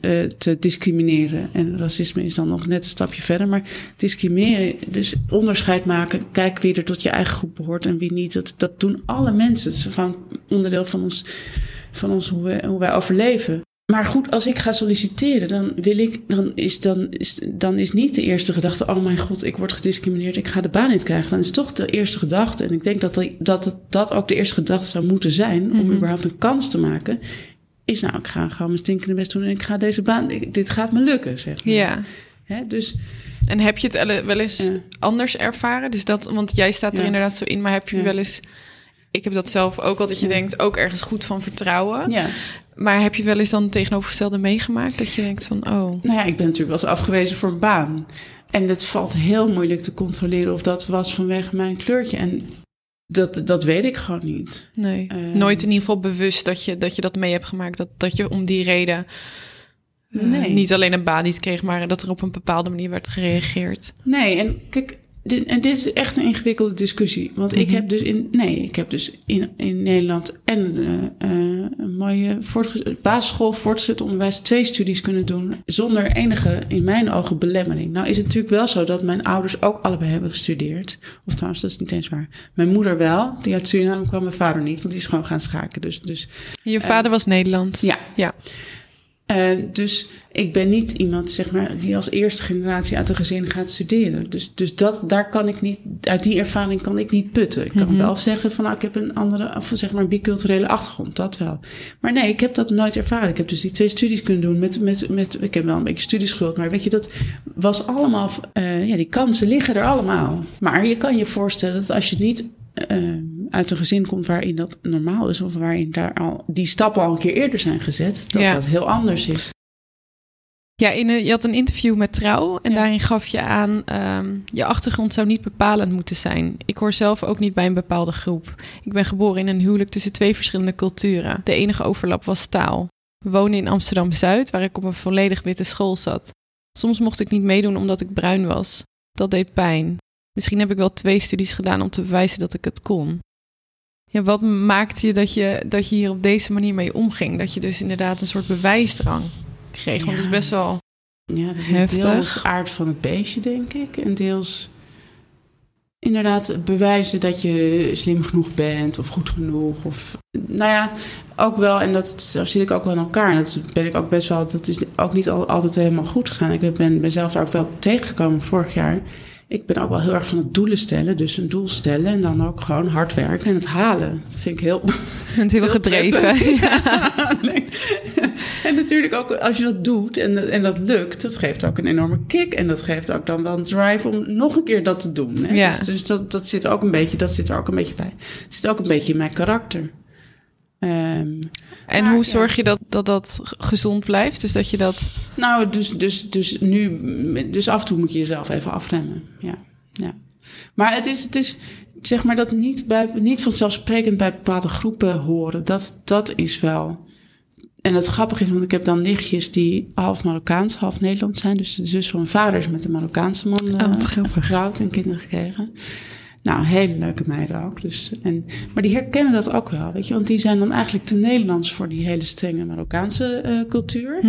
uh, te discrimineren. En racisme is dan nog net een stapje verder. Maar discrimineren, dus onderscheid maken. Kijk wie er tot je eigen groep behoort en wie niet. Dat, dat doen alle mensen. Het is gewoon onderdeel van ons, van ons hoe, wij overleven. Maar goed, als ik ga solliciteren, dan wil ik, dan is, dan, is, dan is niet de eerste gedachte: oh mijn god, ik word gediscrimineerd, ik ga de baan niet krijgen. Dan is het toch de eerste gedachte. En ik denk dat dat, dat, dat ook de eerste gedachte zou moeten zijn om mm-hmm. überhaupt een kans te maken. Is nou, ik ga gewoon mijn stinkende best doen en ik ga deze baan, ik, dit gaat me lukken, zeg maar. Ja. Hè, dus. En heb je het wel eens ja. anders ervaren? Dus dat, want jij staat er ja. inderdaad zo in, maar heb je ja. wel eens. Ik heb dat zelf ook al, dat je denkt, ook ergens goed van vertrouwen. Ja. Maar heb je wel eens dan tegenovergestelde meegemaakt? Dat je denkt van, oh... Nou ja, ik ben natuurlijk wel eens afgewezen voor een baan. En het valt heel moeilijk te controleren of dat was vanwege mijn kleurtje. En dat, dat weet ik gewoon niet. Nee, uh, nooit in ieder geval bewust dat je dat, je dat mee hebt gemaakt. Dat, dat je om die reden uh, nee. niet alleen een baan niet kreeg... maar dat er op een bepaalde manier werd gereageerd. Nee, en kijk... Dit, en dit is echt een ingewikkelde discussie. Want ik heb dus in. Nee, ik heb dus in, in Nederland en uh, uh, een mooie voortge- basisschool, voortgezet onderwijs, twee studies kunnen doen. Zonder enige, in mijn ogen, belemmering. Nou is het natuurlijk wel zo dat mijn ouders ook allebei hebben gestudeerd. Of trouwens, dat is niet eens waar. Mijn moeder wel, die uit Suriname kwam, mijn vader niet, want die is gewoon gaan schaken. Dus, dus, Je vader uh, was Nederlands. Ja. ja. Uh, dus ik ben niet iemand, zeg maar, die als eerste generatie uit een gezin gaat studeren. Dus, dus dat, daar kan ik niet, uit die ervaring kan ik niet putten. Ik kan Mhm. wel zeggen van, nou, ik heb een andere, of zeg maar, biculturele achtergrond, dat wel. Maar nee, ik heb dat nooit ervaren. Ik heb dus die twee studies kunnen doen met, met, met ik heb wel een beetje studieschuld, maar weet je, dat was allemaal, uh, ja, die kansen liggen er allemaal. Maar je kan je voorstellen dat als je niet uh, uit een gezin komt waarin dat normaal is, of waarin daar al die stappen al een keer eerder zijn gezet, dat Ja. dat heel anders is. Ja, in een, je had een interview met Trouw en Ja. daarin gaf je aan... ehm, je achtergrond zou niet bepalend moeten zijn. Ik hoor zelf ook niet bij een bepaalde groep. Ik ben geboren in een huwelijk tussen twee verschillende culturen. De enige overlap was taal. We woonden in Amsterdam-Zuid, waar ik op een volledig witte school zat. Soms mocht ik niet meedoen omdat ik bruin was. Dat deed pijn. Misschien heb ik wel twee studies gedaan om te bewijzen dat ik het kon. Ja, wat maakte je dat, je dat je hier op deze manier mee omging? Dat je dus inderdaad een soort bewijsdrang kreeg. Want het is best wel Ja, dat is Heftig. deels aard van het beestje, denk ik. En deels inderdaad bewijzen dat je slim genoeg bent of goed genoeg. Of, nou ja, ook wel, en dat zie ik ook wel in elkaar. En dat ben ik ook best wel, dat is ook niet al- altijd helemaal goed gegaan. Ik ben mezelf daar ook wel tegengekomen vorig jaar. Ik ben ook wel heel erg van het doelen stellen. Dus een doel stellen en dan ook gewoon hard werken en het halen. Dat vind ik heel bent heel gedreven. Ja. En natuurlijk ook als je dat doet en, en dat lukt, dat geeft ook een enorme kick. En dat geeft ook dan wel een drive om nog een keer dat te doen. Hè? Ja. Dus, dus dat, dat zit ook een beetje, dat zit er ook een beetje bij. Het zit ook een beetje in mijn karakter. Ehm, En Maar, hoe zorg je dat, dat dat gezond blijft? Dus dat je dat. nou, dus, dus, dus nu, dus af en toe moet je jezelf even afremmen. Ja, ja. Maar het is, het is, zeg maar, dat niet, bij, niet vanzelfsprekend bij bepaalde groepen horen. Dat, dat is wel. En het grappige is, want ik heb dan nichtjes die half Marokkaans, half Nederlands zijn. Dus de zus van mijn vader is met een Marokkaanse man eh, Oh, grappig. getrouwd en kinderen gekregen. Nou, hele leuke meiden ook. Dus, en, maar die herkennen dat ook wel, weet je. Want die zijn dan eigenlijk te Nederlands voor die hele strenge Marokkaanse eh, cultuur.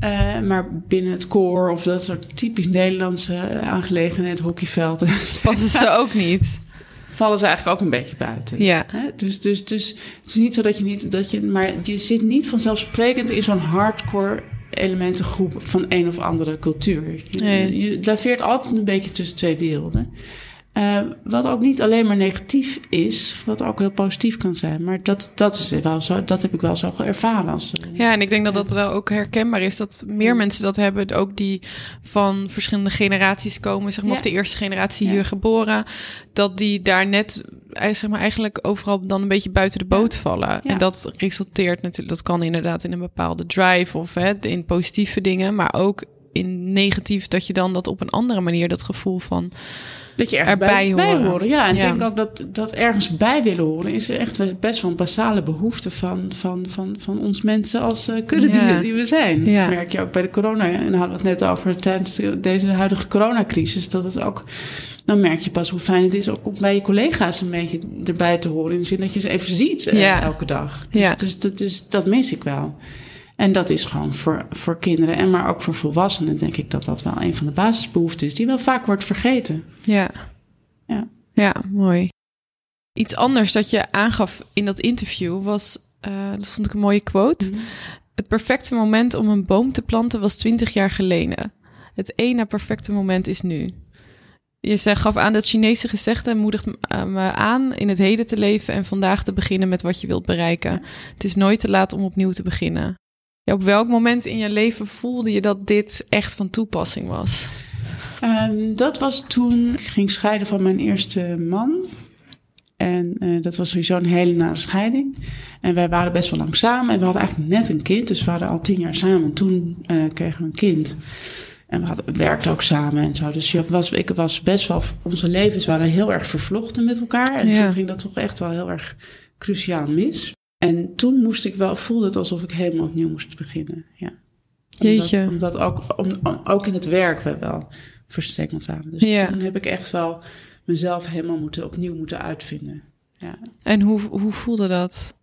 Eh, maar binnen het koor of dat soort typisch Nederlandse eh, aangelegenheden, hockeyvelden, Passen ze ook niet. vallen ze eigenlijk ook een beetje buiten. Ja. Hè? Dus, dus, dus het is niet zo dat je niet, dat je, maar je zit niet vanzelfsprekend in zo'n hardcore elementengroep van een of andere cultuur. Je, Nee. je laveert altijd een beetje tussen twee werelden. Eh, wat ook niet alleen maar negatief is, wat ook heel positief kan zijn. Maar dat, dat, is wel zo, dat heb ik wel zo ervaren. Als, Ja, en ik denk dat dat wel ook herkenbaar is. Dat meer mensen dat hebben, ook die van verschillende generaties komen, zeg maar, Ja. of de eerste generatie Ja. hier geboren, dat die daar net, eh, zeg maar, eigenlijk overal dan een beetje buiten de boot vallen. En dat resulteert natuurlijk, dat kan inderdaad in een bepaalde drive of hè, in positieve dingen, maar ook in negatief dat je dan dat op een andere manier dat gevoel van Dat je ergens erbij bij, bij horen. Ja, en ik Ja. denk ook dat, dat ergens bij willen horen is echt best wel een basale behoefte van, van, van, van ons mensen als uh, kuddedieren Ja. die we zijn. Ja. Dat merk je ook bij de corona. En hadden we het net over tijdens de- deze huidige coronacrisis. Dat het ook, dan merk je pas hoe fijn het is ook om bij je collega's een beetje erbij te horen. In de zin dat je ze even ziet eh, elke dag. Dus, Ja. dus, dat, dus dat mis ik wel. En dat is gewoon voor, voor kinderen en maar ook voor volwassenen denk ik dat dat wel een van de basisbehoeften is die wel vaak wordt vergeten. Ja. Ja. Ja, mooi. Iets anders dat je aangaf in dat interview was, eh, dat vond ik een mooie quote. Het perfecte moment om een boom te planten was 20 jaar geleden. Het ene perfecte moment is nu. Je zei, gaf aan dat Chinese gezegde moedigt eh, me aan in het heden te leven en vandaag te beginnen met wat je wilt bereiken. Het is nooit te laat om opnieuw te beginnen. Ja, op welk moment in je leven voelde je dat dit echt van toepassing was? Ehm, dat was toen ik ging scheiden van mijn eerste man. En eh, dat was sowieso een hele nare scheiding. En wij waren best wel lang samen. En we hadden eigenlijk net een kind. Dus we waren al tien jaar samen. Toen eh, kregen we een kind. En we hadden, werkten ook samen en zo. Dus je was, ik was best wel... Onze levens waren heel erg vervlochten met elkaar. En Ja. toen ging dat toch echt wel heel erg cruciaal mis. En toen moest ik wel... Voelde het alsof ik helemaal opnieuw moest beginnen. Ja. Jeetje. Omdat, omdat ook, om, om- ook in het werk we wel verstrengeld waren. Dus Ja. toen heb ik echt wel mezelf helemaal moeten, opnieuw moeten uitvinden. Ja. En hoe, hoe voelde dat?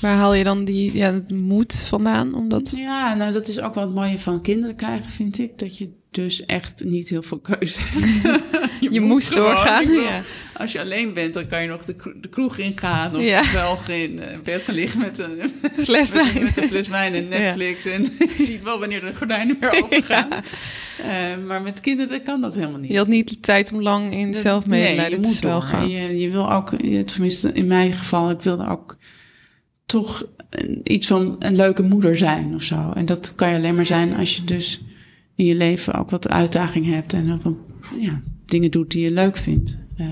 Waar haal je dan die ja, moed vandaan? Omdat... ja, nou dat is ook wel het mooie van kinderen krijgen, vind ik. Dat je dus echt niet heel veel keuze hebt. Je, moest gewoon. doorgaan. Bedoel, Ja. Als je alleen bent, dan kan je nog de, kro- de kroeg ingaan. Of Ja. wel in eh, bed gaan liggen met een, Fles wijn. met een fles wijn en Netflix. En je ziet wel wanneer de gordijnen weer open gaan. Eh, maar met kinderen kan dat helemaal niet. Je had niet de tijd om lang in Nee, zelfmedelijden je te moet door. zwelgen. Je, je wil ook, tenminste in mijn geval, ik wilde ook toch iets van een leuke moeder zijn of zo. En dat kan je alleen maar zijn als je dus in je leven ook wat uitdaging hebt en op een, ja, dingen doet die je leuk vindt. Uh,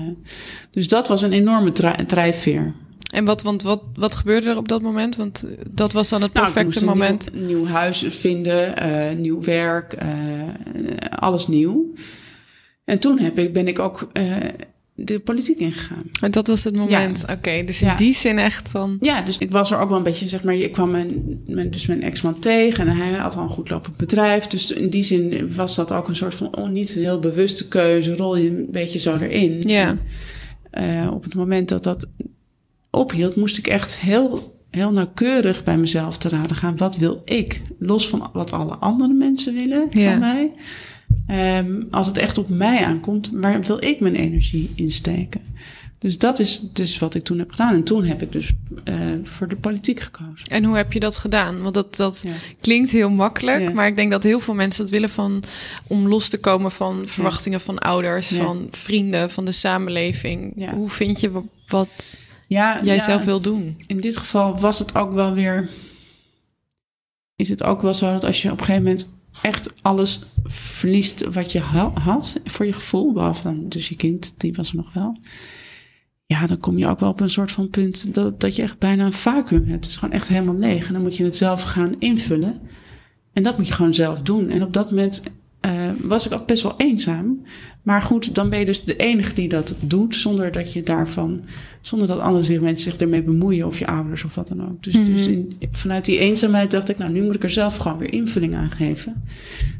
dus dat was een enorme drijfveer. En wat, want wat, wat gebeurde er op dat moment? Want dat was dan het nou, perfecte nou, moment. Een nieuw, nieuw, huis vinden, uh, nieuw werk, uh, alles nieuw. En toen heb ik, ben ik ook de politiek ingegaan. En dat was het moment. Oké, dus in die zin echt dan. Ja, dus ik was er ook wel een beetje, zeg maar, ik kwam mijn, mijn, dus mijn ex-man tegen en hij had al een goed lopend bedrijf. Dus in die zin was dat ook een soort van, oh, niet een heel bewuste keuze, rol je een beetje zo erin. Ja. En, uh, op het moment dat dat ophield, moest ik echt heel, heel nauwkeurig bij mezelf te raden gaan. Wat wil ik? Los van wat alle andere mensen willen van mij. Um, als het echt op mij aankomt, waar wil ik mijn energie insteken? Dus dat is dus wat ik toen heb gedaan. En toen heb ik dus uh, voor de politiek gekozen. En hoe heb je dat gedaan? Want dat, dat klinkt heel makkelijk. Maar ik denk dat heel veel mensen dat willen van om los te komen van verwachtingen van ouders, van vrienden, van de samenleving. Hoe vind je wat ja, jij zelf wil doen? In dit geval was het ook wel weer. Is het ook wel zo dat als je op een gegeven moment echt alles verliest wat je had voor je gevoel, behalve dan dus je kind, die was er nog wel. Ja, dan kom je ook wel op een soort van punt dat, dat je echt bijna een vacuüm hebt. Het is gewoon echt helemaal leeg. En dan moet je het zelf gaan invullen. En dat moet je gewoon zelf doen. En op dat moment uh, was ik ook best wel eenzaam. Maar goed, dan ben je dus de enige die dat doet, zonder dat je daarvan, zonder dat andere mensen zich ermee bemoeien, of je ouders of wat dan ook. Dus, dus mhm. in, vanuit die eenzaamheid dacht ik, nou, nu moet ik er zelf gewoon weer invulling aan geven.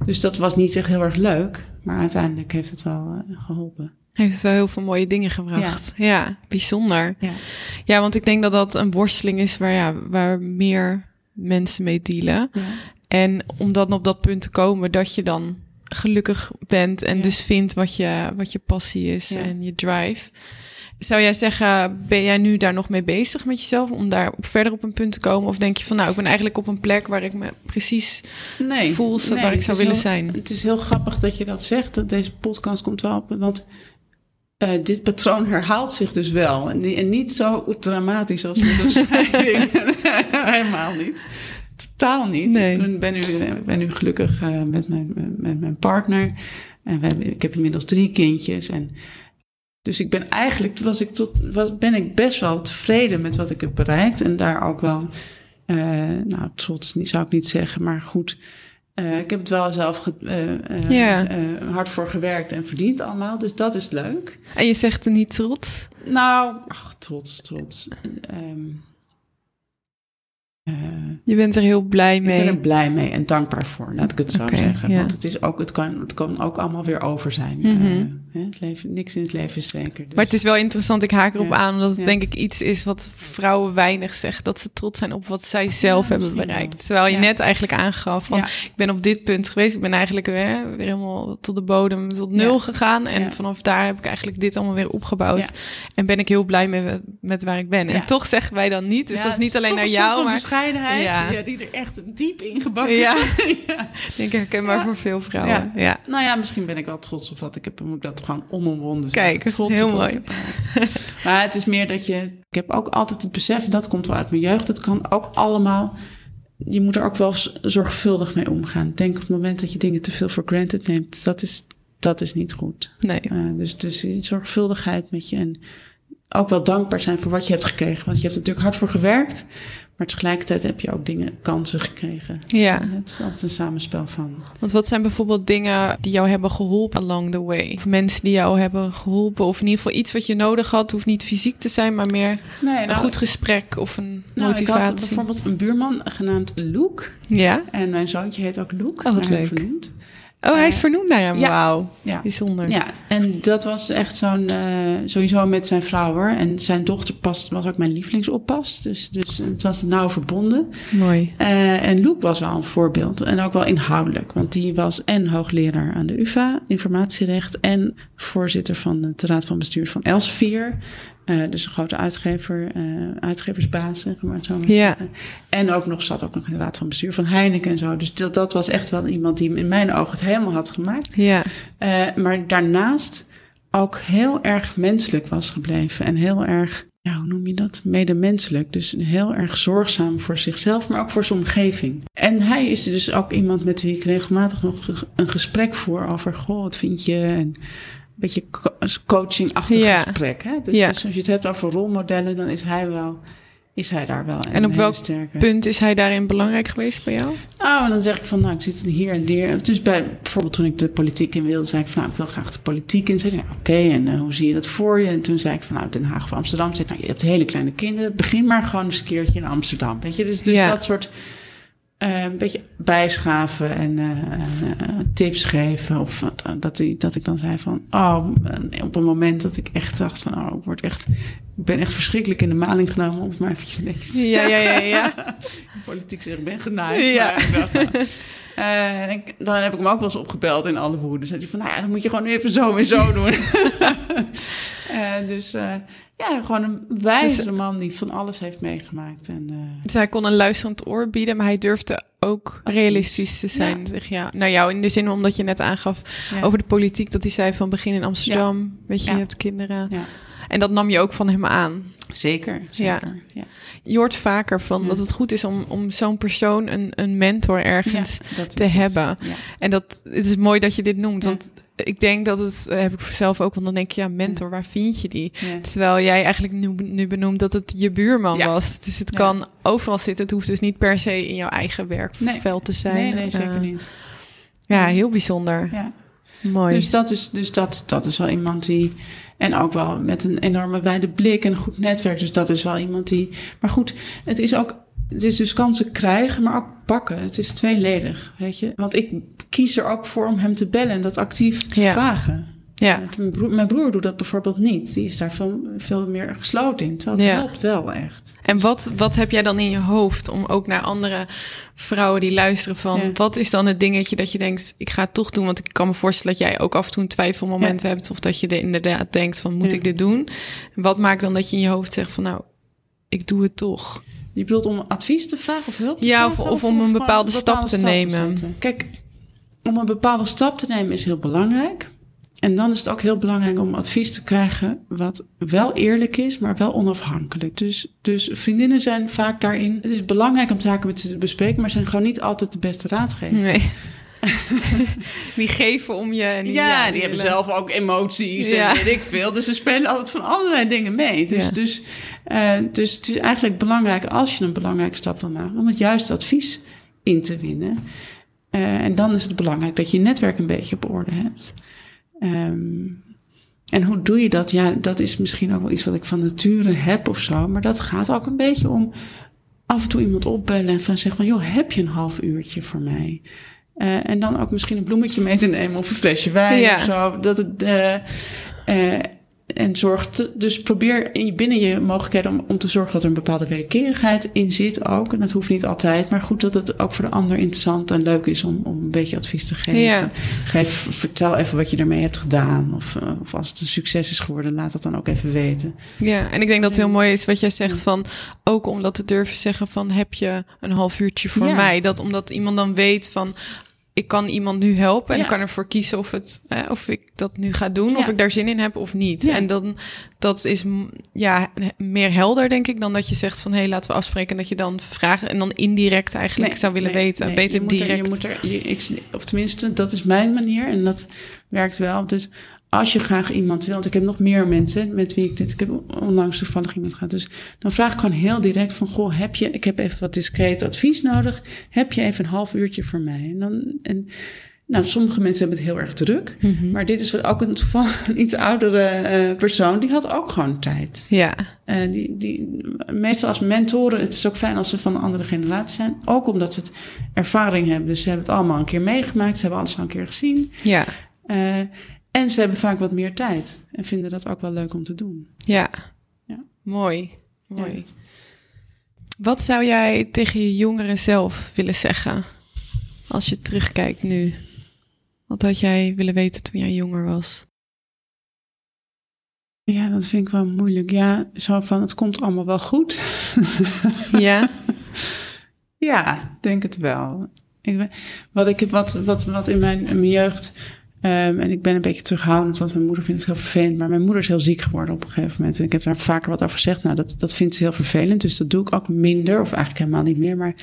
Dus dat was niet echt heel erg leuk, maar uiteindelijk heeft het wel uh, geholpen. Heeft het wel heel veel mooie dingen gebracht. Ja, ja bijzonder. Ja. ja, want ik denk dat dat een worsteling is waar, ja, waar meer mensen mee dealen. Ja. En om dan op dat punt te komen dat je dan gelukkig bent en dus vindt wat je, wat je passie is en je drive. Zou jij zeggen, ben jij nu daar nog mee bezig met jezelf om daar verder op een punt te komen? Of denk je van, nou, ik ben eigenlijk op een plek waar ik me precies nee, voel nee, waar ik zou willen zijn? Het is heel grappig dat je dat zegt. Dat deze podcast komt wel op, want uh, dit patroon herhaalt zich dus wel. En, en niet zo dramatisch als we dus Helemaal niet totaal niet. Nee. Ik ben nu, ben nu gelukkig uh, met, mijn, met mijn partner. En we hebben, ik heb inmiddels drie kindjes. En dus ik ben eigenlijk, was ik tot, was, ben ik best wel tevreden met wat ik heb bereikt. En daar ook wel, uh, nou, trots zou ik niet zeggen, maar goed. Uh, ik heb het wel zelf ge, uh, hard voor gewerkt en verdiend allemaal. Dus dat is leuk. En je zegt er niet trots? Nou, ach, trots, trots. Um, uh, je bent er heel blij mee. Ik ben er blij mee en dankbaar voor, laat ik het zo zeggen. Want het, is ook, het, kan, het kan ook allemaal weer over zijn. Mm -hmm. uh, het leven, niks in het leven is zeker. Dus. Maar het is wel interessant, ik haak erop ja. aan, omdat het denk ik iets is wat vrouwen weinig zeggen. Dat ze trots zijn op wat zij zelf hebben bereikt. Wel. Terwijl je net eigenlijk aangaf van, ik ben op dit punt geweest. Ik ben eigenlijk weer, weer helemaal tot de bodem, tot nul gegaan. En vanaf daar heb ik eigenlijk dit allemaal weer opgebouwd. En ben ik heel blij mee met waar ik ben. En toch zeggen wij dan niet. Dus dat is niet alleen naar jou, maar bescheidenheid, ja. ja. die er echt diep in gebakken ja. ja. Denk ik herkenbaar ja. voor veel vrouwen. Ja. Nou ja, misschien ben ik wel trots op wat ik heb. Dan moet ik dat gewoon onomwonden Kijk, trots heel mooi. maar het is meer dat je... Ik heb ook altijd het besef, dat komt wel uit mijn jeugd. Het kan ook allemaal... Je moet er ook wel zorgvuldig mee omgaan. Denk op het moment dat je dingen te veel voor granted neemt. Dat is, dat is niet goed. Nee. Uh, dus, dus zorgvuldigheid met je... En, ook wel dankbaar zijn voor wat je hebt gekregen. Want je hebt er natuurlijk hard voor gewerkt. Maar tegelijkertijd heb je ook dingen, kansen gekregen. Ja. Het is altijd een samenspel van. Want wat zijn bijvoorbeeld dingen die jou hebben geholpen along the way? Of mensen die jou hebben geholpen? Of in ieder geval iets wat je nodig had. Hoeft niet fysiek te zijn, maar meer nee, nou, een goed gesprek of een nou, motivatie. Ik had bijvoorbeeld een buurman genaamd Luke. Ja. En mijn zoontje heet ook Luke. Oh, wat leuk. Vernoemd. Oh, hij is vernoemd naar hem. Ja. Wauw. Ja. Bijzonder. Ja, en dat was echt zo'n, uh, sowieso met zijn vrouw hoor. En zijn dochter past, was ook mijn lievelingsoppas. Dus, dus het was nauw verbonden. Mooi. Uh, en Luke was wel een voorbeeld. En ook wel inhoudelijk. Want die was en hoogleraar aan de UvA, informatierecht. En voorzitter van de Raad van Bestuur van Elsevier. Uh, dus een grote uitgever, uh, uitgeversbaas, zeg maar zo. Ja. En ook nog zat ook nog in de raad van bestuur van Heineken en zo. Dus dat, dat was echt wel iemand die in mijn ogen het helemaal had gemaakt. Ja. Uh, maar daarnaast ook heel erg menselijk was gebleven. En heel erg, ja, hoe noem je dat? Medemenselijk. Dus heel erg zorgzaam voor zichzelf, maar ook voor zijn omgeving. En hij is dus ook iemand met wie ik regelmatig nog een gesprek voer over, goh, wat vind je? En beetje co- coaching-achtig Ja. gesprek. Hè? Dus, Ja. dus als je het hebt over rolmodellen, dan is hij wel, is hij daar wel een En op welk sterke. Punt is hij daarin belangrijk geweest bij jou? Oh, en dan zeg ik van, nou, ik zit hier en daar. Dus bij, bijvoorbeeld toen ik de politiek in wilde, zei ik van, nou, ik wil graag de politiek in. Zei nou, oké, en eh, hoe zie je dat voor je? En toen zei ik van, nou, Den Haag of Amsterdam. Zei ik, nou, je hebt hele kleine kinderen. Begin maar gewoon eens een keertje in Amsterdam. Weet je, dus, dus Ja. dat soort... eh, een beetje bijschaven en eh, eh, tips geven. Of dat, dat ik dan zei van... Oh, op een moment dat ik echt dacht van... Oh, ik, word echt, ik ben echt verschrikkelijk in de maling genomen. Om het maar eventjes netjes Ja, ja, ja, ja. politiek zeg, ik ben genaaid. Ja. Maar ik dacht, en ik- dan heb ik hem ook wel eens opgebeld in alle woede. Zei hij van, nou ja, dan moet je gewoon even zo en zo doen. Dus ja, gewoon een wijze Dus- man die van alles heeft meegemaakt. En, eh, Dus hij kon een luisterend oor bieden, maar hij durfde ook Advies. realistisch te zijn. Ja. Zeg, ja, naar jou in de zin omdat je net aangaf ja. over de politiek, dat hij zei van begin in Amsterdam, weet je, je hebt kinderen. Ja. En dat nam je ook van hem aan. Zeker, zeker. Ja. Je hoort vaker van dat het goed is om, om zo'n persoon een, een mentor ergens te het. hebben. En dat het is mooi dat je dit noemt. Want ik denk dat het, eh, heb ik zelf ook, want dan denk je, ja, mentor, waar vind je die? Ja. Terwijl jij eigenlijk nu, nu benoemt dat het je buurman Ja. was. Dus het Ja. kan overal zitten. Het hoeft dus niet per se in jouw eigen werkveld te zijn. Nee, nee, zeker Eh, niet. Ja, heel bijzonder. Ja. Mooi. Dus, dat is, dus dat, dat is wel iemand die. En ook wel met een enorme wijde blik en een goed netwerk. Dus dat is wel iemand die. Maar goed, het is ook. Het is dus kansen krijgen, maar ook pakken. Het is tweeledig, weet je. Want ik kies er ook voor om hem te bellen en dat actief te Ja. vragen. ja. Mijn broer, mijn broer doet dat bijvoorbeeld niet. Die is daar veel, veel meer gesloten in. Terwijl het Ja. helpt wel echt. En wat, wat heb jij dan in je hoofd om ook naar andere vrouwen die luisteren van... Ja. wat is dan het dingetje dat je denkt, ik ga het toch doen? Want ik kan me voorstellen dat jij ook af en toe een twijfelmoment hebt... of dat je er inderdaad denkt van, moet Ja. ik dit doen? Wat maakt dan dat je in je hoofd zegt van, nou, ik doe het toch? Je bedoelt om advies te vragen of hulp te Ja, of- vragen? of om een bepaalde stap te nemen. Kijk, om een bepaalde stap te nemen is heel belangrijk. En dan is het ook heel belangrijk om advies te krijgen wat wel eerlijk is, maar wel onafhankelijk. Dus, dus vriendinnen zijn vaak daarin. Het is belangrijk om zaken met ze te bespreken, maar zijn gewoon niet altijd de beste raadgever. Nee. die geven om je. En die, Ja, die hebben willen- zelf ook emoties Ja. en weet ik veel. Dus ze spelen altijd van allerlei dingen mee. Dus, Ja. dus, eh, dus het is eigenlijk belangrijk als je een belangrijke stap wil maken... om het juiste advies in te winnen. Eh, en dan is het belangrijk dat je netwerk een beetje op orde hebt. Ehm, en hoe doe je dat? Ja, dat is misschien ook wel iets wat ik van nature heb of zo. Maar dat gaat ook een beetje om af en toe iemand opbellen en van zeggen van... joh, heb je een half uurtje voor mij? Eh, en dan ook misschien een bloemetje mee te nemen of een flesje wijn Ja. of zo. Dat het, eh, en zorgt, dus probeer in- binnen je mogelijkheden om, om te zorgen dat er een bepaalde wederkerigheid in zit ook. En dat hoeft niet altijd, maar goed dat het ook voor de ander interessant en leuk is om, om een beetje advies te geven. Ja. Geef, vertel even wat je ermee hebt gedaan. Of, eh, of als het een succes is geworden, laat dat dan ook even weten. Ja, en ik denk dat het heel mooi is wat jij zegt van ook om dat te durven zeggen van heb je een half uurtje voor Ja. mij? Dat omdat iemand dan weet van ik kan iemand nu helpen en Ja. ik kan ervoor kiezen of het eh, of ik dat nu ga doen, of ik daar zin in heb of niet. Ja. En dan dat is ja meer helder denk ik dan dat je zegt van hé laten we afspreken en dat je dan vraagt en dan indirect eigenlijk zou willen nee, weten, nee. beter je moet er- direct. je moet er, je, ik, of tenminste, dat is mijn manier en dat werkt wel. Dus als je graag iemand wil, want ik heb nog meer mensen met wie ik dit, ik heb onlangs toevallig iemand gehad. Dus dan vraag ik gewoon heel direct van, goh, heb je, ik heb even wat discreet advies nodig. Heb je even een half uurtje voor mij? En dan, en, nou, sommige mensen hebben het heel erg druk. Mhm. Maar dit is ook een toevallig een iets oudere eh, persoon, die had ook gewoon tijd. Ja, Eh, die, die, meestal als mentoren, het is ook fijn als ze van een andere generatie zijn. Ook omdat ze het ervaring hebben. Dus ze hebben het allemaal een keer meegemaakt. Ze hebben alles al een keer gezien. ja, Eh, en ze hebben vaak wat meer tijd. En vinden dat ook wel leuk om te doen. ja. Ja. Mooi, mooi. Ja. Wat zou jij tegen je jongeren zelf willen zeggen als je terugkijkt nu? Wat had jij willen weten toen jij jonger was? Ja, dat vind ik wel moeilijk. Ja, zo van het komt allemaal wel goed. Ja, Ja, denk het wel. Ik, wat, ik, wat, wat, wat in mijn, in mijn jeugd. Ehm, en ik ben een beetje terughoudend, want mijn moeder vindt het heel vervelend. Maar mijn moeder is heel ziek geworden op een gegeven moment. En ik heb daar vaker wat over gezegd. Nou, dat, dat vindt ze heel vervelend. Dus dat doe ik ook minder, of eigenlijk helemaal niet meer. Maar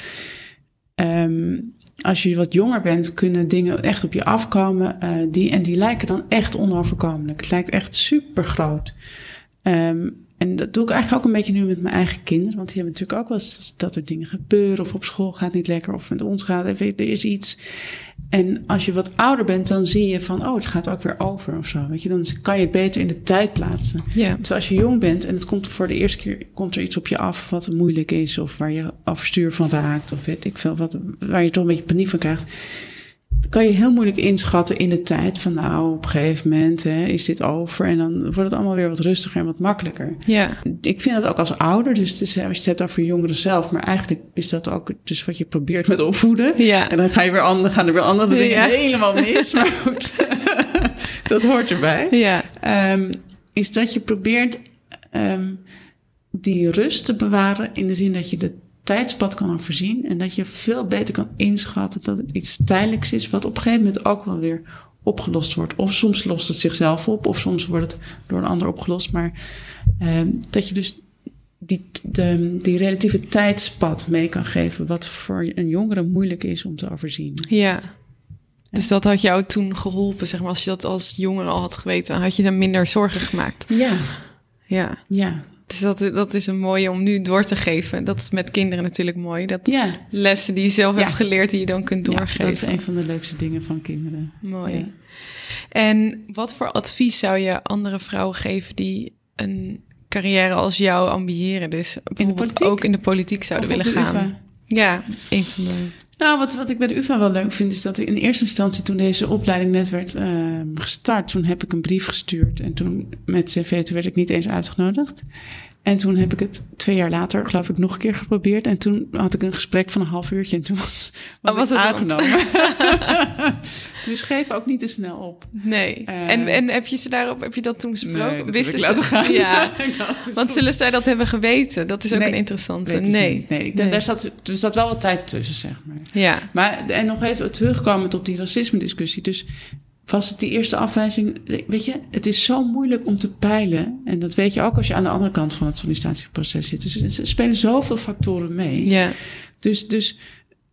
ehm, als je wat jonger bent, kunnen dingen echt op je afkomen. Uh, die, en die lijken dan echt onoverkomelijk. Het lijkt echt super groot. Um, en dat doe ik eigenlijk ook een beetje nu met mijn eigen kinderen. Want die hebben natuurlijk ook wel eens dat er dingen gebeuren. Of op school gaat niet lekker. Of met ons gaat er is iets. En als je wat ouder bent, dan zie je van, oh, het gaat ook weer over of zo. Weet je, dan kan je het beter in de tijd plaatsen. Ja. Dus als je jong bent en het komt voor de eerste keer, komt er iets op je af wat moeilijk is. Of waar je overstuur van raakt. Of weet ik veel, wat, waar je toch een beetje paniek van krijgt kan je heel moeilijk inschatten in de tijd van nou, op een gegeven moment hè, is dit over en dan wordt het allemaal weer wat rustiger en wat makkelijker. Ja. Ik vind dat ook als ouder, dus, dus als je het hebt over jongeren zelf, maar eigenlijk is dat ook dus wat je probeert met opvoeden. Ja. En dan ga je weer andere, gaan er weer andere dingen helemaal mis, maar goed, dat hoort erbij. Ja. Um, is dat je probeert um, die rust te bewaren in de zin dat je de tijdspad kan voorzien. En dat je veel beter kan inschatten dat het iets tijdelijks is, wat op een gegeven moment ook wel weer opgelost wordt. Of soms lost het zichzelf op, of soms wordt het door een ander opgelost. Maar uh, dat je dus die, de, die relatieve tijdspad mee kan geven, wat voor een jongere moeilijk is om te overzien. Ja. Dus dat had jou toen geholpen, zeg maar, als je dat als jongere al had geweten, had je dan minder zorgen gemaakt. Ja. Ja. Ja. Dus dat, dat is een mooie om nu door te geven. Dat is met kinderen natuurlijk mooi. Dat ja. lessen die je zelf Ja. hebt geleerd, die je dan kunt doorgeven. Dat is een van de leukste dingen van kinderen. Mooi. En wat voor advies zou je andere vrouwen geven die een carrière als jou ambiëren? Dus bijvoorbeeld politiek? ook in de politiek zouden Of willen de gaan. UvA? Ja, een van de. Nou, wat, wat ik bij de UvA wel leuk vind, is dat in eerste instantie toen deze opleiding net werd uh, gestart, toen heb ik een brief gestuurd. En toen met cv, toen werd ik niet eens uitgenodigd. En toen heb ik het twee jaar later, geloof ik, nog een keer geprobeerd. En toen had ik een gesprek van een half uurtje en toen was, was, Oh, was ik het aangenomen. dus geef ook niet te snel op. Nee. Eh, en, en heb je ze daarop, heb je dat toen besproken? Nee, dat Wisten ze? gaan. Ja. Want goed. zullen zij dat hebben geweten? Dat is ook Nee, een interessante. Nee. niet. nee, ik denk, Daar zat, er zat wel wat tijd tussen, zeg maar. Ja. Maar, en nog even terugkomend op die racisme-discussie. Dus was het die eerste afwijzing? Weet je, het is zo moeilijk om te peilen. En dat weet je ook als je aan de andere kant van het sollicitatieproces zit. Dus er spelen zoveel factoren mee. Ja. Dus, dus,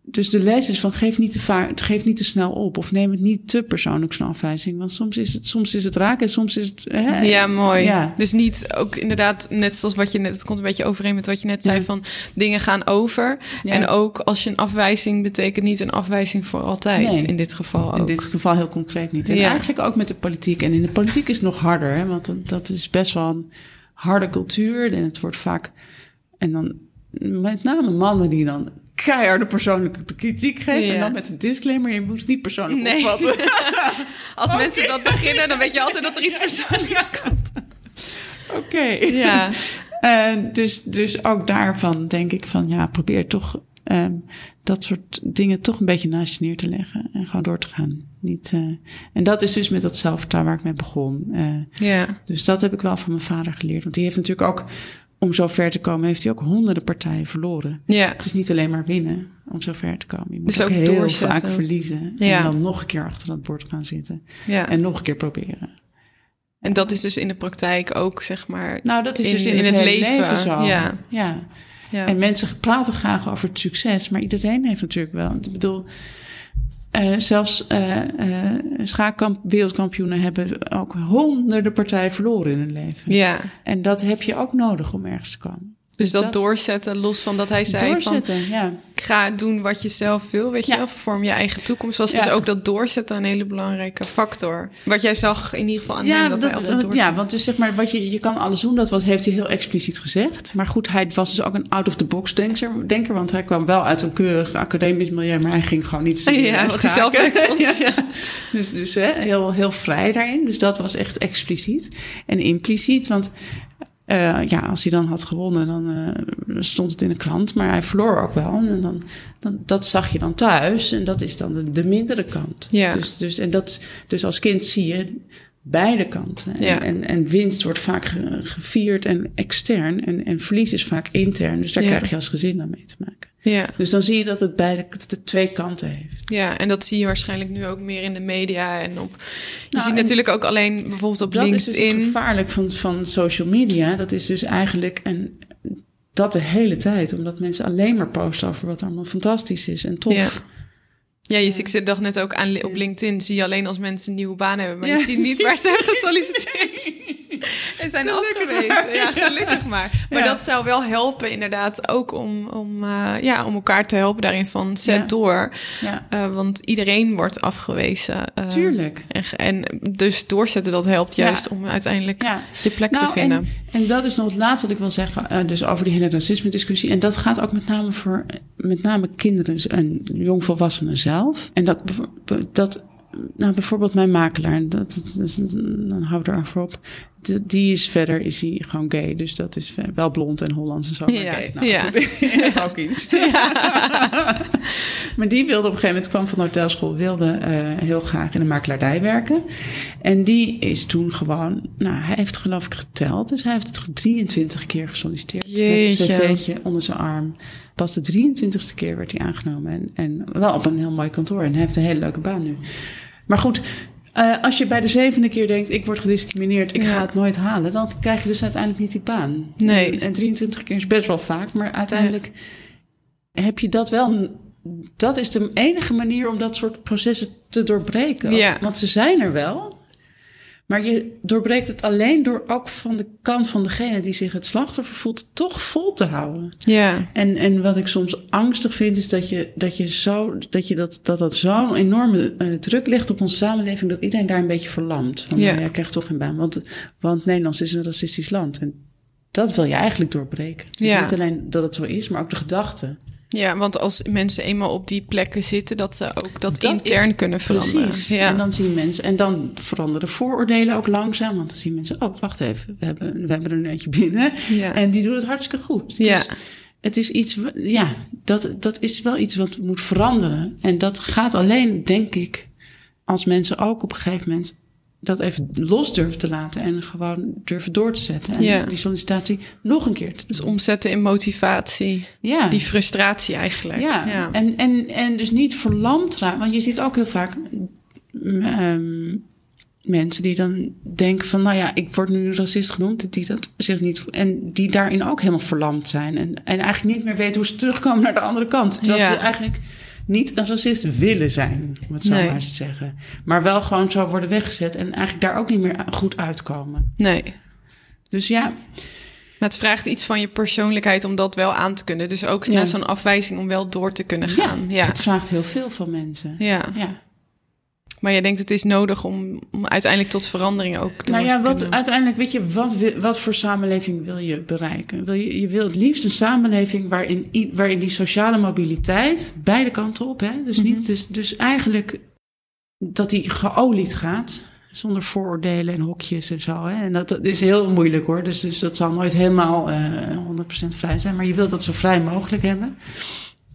dus de les is van geef niet, te geef niet te snel op. Of neem het niet te persoonlijk zo'n afwijzing. Want soms is het, soms is het raak en soms is het... Hè, Ja, mooi. Ja. Dus niet ook inderdaad, net zoals wat je net, het komt een beetje overeen met wat je net zei, Ja. van dingen gaan over. Ja. En ook als je een afwijzing betekent niet een afwijzing voor altijd. Nee. In dit geval ook. In dit geval heel concreet niet. En Ja. eigenlijk ook met de politiek. En in de politiek is het nog harder, hè, want dat, dat is best wel een harde cultuur. En het wordt vaak. En dan met name mannen die dan keiharde persoonlijke kritiek geven. Ja. En dan met een disclaimer: je moet het niet persoonlijk Nee. opvatten. Als mensen dat beginnen, dan weet je altijd dat er iets persoonlijks komt. Oké. Ja. Eh, dus, dus ook daarvan denk ik van ja, probeer toch ehm, dat soort dingen toch een beetje naast je neer te leggen en gewoon door te gaan. Niet, eh, en dat is dus met dat zelfvertrouwen waar ik mee begon. Eh, Ja. Dus dat heb ik wel van mijn vader geleerd. Want die heeft natuurlijk ook, om zo ver te komen, heeft hij ook honderden partijen verloren. Ja. Het is niet alleen maar winnen om zo ver te komen. Je moet Dus ook, ook heel doorzetten. vaak verliezen. Ja. En dan nog een keer achter dat bord gaan zitten. ja. En nog een keer proberen. En dat is dus in de praktijk ook, zeg maar. Nou, dat is In- dus in, in het, leven, leven, zo. ja. Ja. En mensen praten graag over het succes, maar iedereen heeft natuurlijk wel. Ik bedoel, eh, zelfs eh eh schaakkamp, wereldkampioenen hebben ook honderden partijen verloren in hun leven. ja. En dat heb je ook nodig om ergens te komen. Dus dat, dat- doorzetten, los van dat hij zei van... Doorzetten, ja. ga doen wat je zelf wil, weet je Ja. wel. Vorm je eigen toekomst. Was Ja. dus ook dat doorzetten een hele belangrijke factor. Wat jij zag in ieder geval aan hem, dat, hij altijd door. ja, want dus zeg maar, wat je, je kan alles doen, dat was, heeft hij heel expliciet gezegd. Maar goed, hij was dus ook een out-of-the-box denker, denker, want hij kwam wel uit een keurig academisch milieu, maar hij ging gewoon niet Ja, wat hij zelf leuk. Dus, dus hè, heel, heel vrij daarin. Dus dat was echt expliciet. En impliciet, want eh, ja, als hij dan had gewonnen, dan eh, stond het in de krant. Maar hij verloor ook wel. En dan, dan, dat zag je dan thuis. En dat is dan de, de mindere kant. Ja. Dus, dus, en dat, dus als kind zie je beide kanten. En, Ja. en, en winst wordt vaak ge- gevierd en extern. En, en verlies is vaak intern. Dus daar Ja. krijg je als gezin dan mee te maken. Ja. Dus dan zie je dat het beide dat het twee kanten heeft. ja, en dat zie je waarschijnlijk nu ook meer in de media. En op, je Nou, ziet natuurlijk ook alleen bijvoorbeeld op Dat is dus LinkedIn. het gevaarlijk van, van social media. Dat is dus eigenlijk een, dat de hele tijd. Omdat mensen alleen maar posten over wat allemaal fantastisch is en tof. Ja. Je, ik zit dacht net ook aan op LinkedIn. Zie je alleen als mensen een nieuwe baan hebben. Maar Ja. je ziet niet waar ze hebben gesolliciteerd. en zijn afgewezen. Ja, gelukkig maar. Maar Ja. dat zou wel helpen inderdaad ook om, om, eh, ja, om elkaar te helpen daarin van zet Ja. door. Ja, Eh, want iedereen wordt afgewezen. eh, tuurlijk. En, en dus doorzetten, dat helpt juist om uiteindelijk Ja. je plek Nou, te vinden. En, en dat is nog het laatste wat ik wil zeggen, dus over die hele racisme-discussie. En dat gaat ook met name voor met name kinderen en jongvolwassenen zelf. En dat, dat nou, bijvoorbeeld mijn makelaar, dat, dat is, dan hou er voor op. Die- is verder, is hij gewoon gay. Dus dat is wel blond en Hollands en zo. maar Ja, gay. Nou, ja. ook iets. maar die wilde op een gegeven moment, kwam van de hotelschool, wilde eh, heel graag in de makelaardij werken. En die is toen gewoon, nou, hij heeft geloof ik geteld. Dus hij heeft het 23 keer gesolliciteerd. Met Jeetje. een cv'tje onder zijn arm. Pas de 23ste keer werd hij aangenomen. En, en wel op een heel mooi kantoor. En hij heeft een hele leuke baan nu. Maar goed, eh, als je bij de zevende keer denkt, ik word gediscrimineerd, ik Ja. ga het nooit halen, dan krijg je dus uiteindelijk niet die baan. Nee. En, en 23 keer is best wel vaak, maar uiteindelijk heb je dat wel. Dat is de enige manier om dat soort processen te doorbreken. Ja. Want ze zijn er wel. Maar je doorbreekt het alleen door ook van de kant van degene die zich het slachtoffer voelt, toch vol te houden. Ja, En, en wat ik soms angstig vind, is dat je dat, je zo, dat, je dat, dat, dat zo'n enorme eh, druk ligt op onze samenleving, dat iedereen daar een beetje verlamt. Van, Ja. ja. jij krijgt toch geen baan. Want, want Nederland is een racistisch land. En dat wil je eigenlijk doorbreken. Ja. Niet alleen dat het zo is, maar ook de gedachte. Ja, want als mensen eenmaal op die plekken zitten, dat ze ook dat, Dat intern is- kunnen veranderen. Precies. Ja. En dan zien mensen, en dan veranderen vooroordelen ook langzaam. Want dan zien mensen, oh, wacht even, we hebben, we hebben er een eentje binnen. Ja. En die doet het hartstikke goed. Ja. Dus het is iets, ja, dat, dat is wel iets wat moet veranderen. En dat gaat alleen, denk ik, als mensen ook op een gegeven moment dat even los durven te laten en gewoon durven door te zetten. En Ja. die sollicitatie nog een keer te Dus omzetten in motivatie. ja. Die frustratie eigenlijk. Ja, ja. En, en, en dus niet verlamd raken. Want je ziet ook heel vaak mm, ehm, mensen die dan denken van... nou ja, ik word nu racist genoemd. Die dat zich niet, en die daarin ook helemaal verlamd zijn. En, en eigenlijk niet meer weten hoe ze terugkomen naar de andere kant. Terwijl Ja. ze eigenlijk niet een racist willen zijn, om het zo Nee. maar eens te zeggen. Maar wel gewoon zo worden weggezet... en eigenlijk daar ook niet meer goed uitkomen. Nee. Dus ja, Maar het vraagt iets van je persoonlijkheid om dat wel aan te kunnen. Dus ook Ja. na zo'n afwijzing om wel door te kunnen gaan. Ja. het vraagt heel veel van mensen. ja. ja. Maar jij denkt het is nodig om, om uiteindelijk tot verandering ook door Nou ja, te wat, kunnen. uiteindelijk, weet je, wat, wat voor samenleving wil je bereiken? Wil je, je wil het liefst een samenleving waarin, waarin die sociale mobiliteit, beide kanten op, hè? Dus, Mhm. niet, dus, dus eigenlijk dat die geolied gaat, zonder vooroordelen en hokjes en zo. Hè? En dat, dat is heel moeilijk hoor, dus, dus dat zal nooit helemaal eh 100% vrij zijn. Maar je wilt dat zo vrij mogelijk hebben.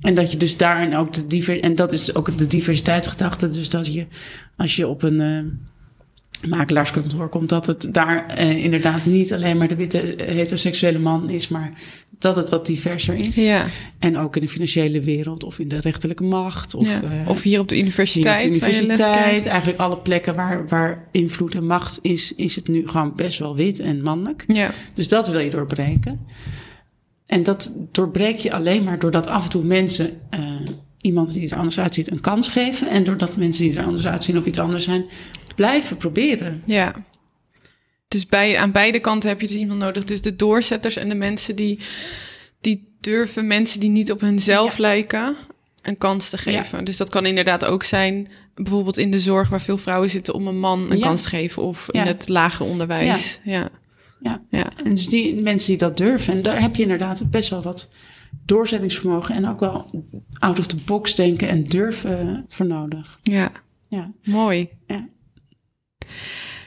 En dat je dus daarin ook de diver en dat is ook de diversiteitsgedachte. Dus dat je als je op een eh, makelaarskantoor komt, dat het daar eh, inderdaad niet alleen maar de witte eh, heteroseksuele man is, maar dat het wat diverser is. Ja, En ook in de financiële wereld of in de rechterlijke macht. Of, ja. of hier op de hier op universiteit. de universiteit. Eigenlijk alle plekken waar, waar invloed en macht is, is het nu gewoon best wel wit en mannelijk. Ja, Dus dat wil je doorbreken. En dat doorbreek je alleen maar doordat af en toe mensen eh, iemand die er anders uitziet een kans geven. En doordat mensen die er anders uitzien of iets anders zijn, blijven proberen. ja. Dus bij, aan beide kanten heb je dus iemand nodig. Dus de doorzetters en de mensen die, die durven, mensen die niet op hunzelf lijken, een kans te geven. Dus dat kan inderdaad ook zijn, bijvoorbeeld in de zorg waar veel vrouwen zitten, om een man een Ja. kans te geven. Of in het lager onderwijs. Ja. Ja. Ja. En dus die mensen die dat durven, en daar heb je inderdaad best wel wat doorzettingsvermogen en ook wel out of the box denken en durven voor nodig. ja. Ja. Mooi. Ja.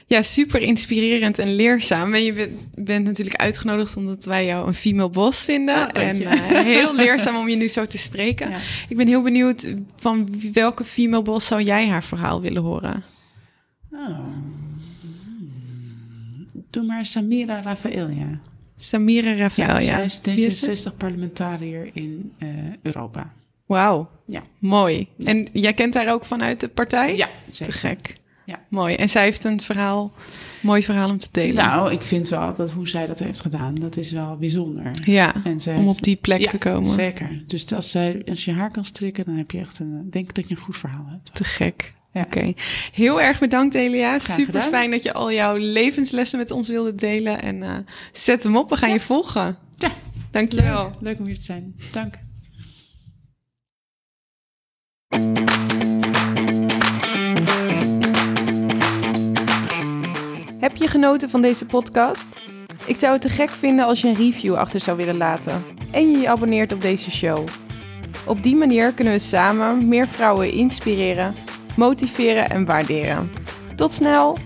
Ja, super inspirerend en leerzaam. En je bent, bent natuurlijk uitgenodigd omdat wij jou een female boss vinden. Oh, en eh, heel leerzaam om je nu zo te spreken. Ja. Ik ben heel benieuwd van welke female boss zou jij haar verhaal willen horen? Oh. Doe maar Samira Rafaelia. Samira Rafael, ja. zij is Wie is ze? D66-parlementariër in eh, Europa. Wauw, Ja. mooi. En jij kent haar ook vanuit de partij? Ja, Te gek. Ja. Mooi. En zij heeft een verhaal, mooi verhaal om te delen. Nou, ik vind wel dat hoe zij dat heeft gedaan, dat is wel bijzonder. ja, En zij om heeft- op die plek Ja, te komen. Zeker. Dus als, zij, als je haar kan strikken, dan heb je echt een, denk ik dat je een goed verhaal hebt. Te gek. Ja. Oké. Heel erg bedankt, Elia. Super fijn dat je al jouw levenslessen met ons wilde delen. En eh, zet hem op, we gaan je volgen. Ja, Dankjewel. leuk, leuk om hier te zijn. Dank. Heb je genoten van deze podcast? Ik zou het te gek vinden als je een review achter zou willen laten en je je abonneert op deze show. Op die manier kunnen we samen meer vrouwen inspireren, motiveren en waarderen. Tot snel!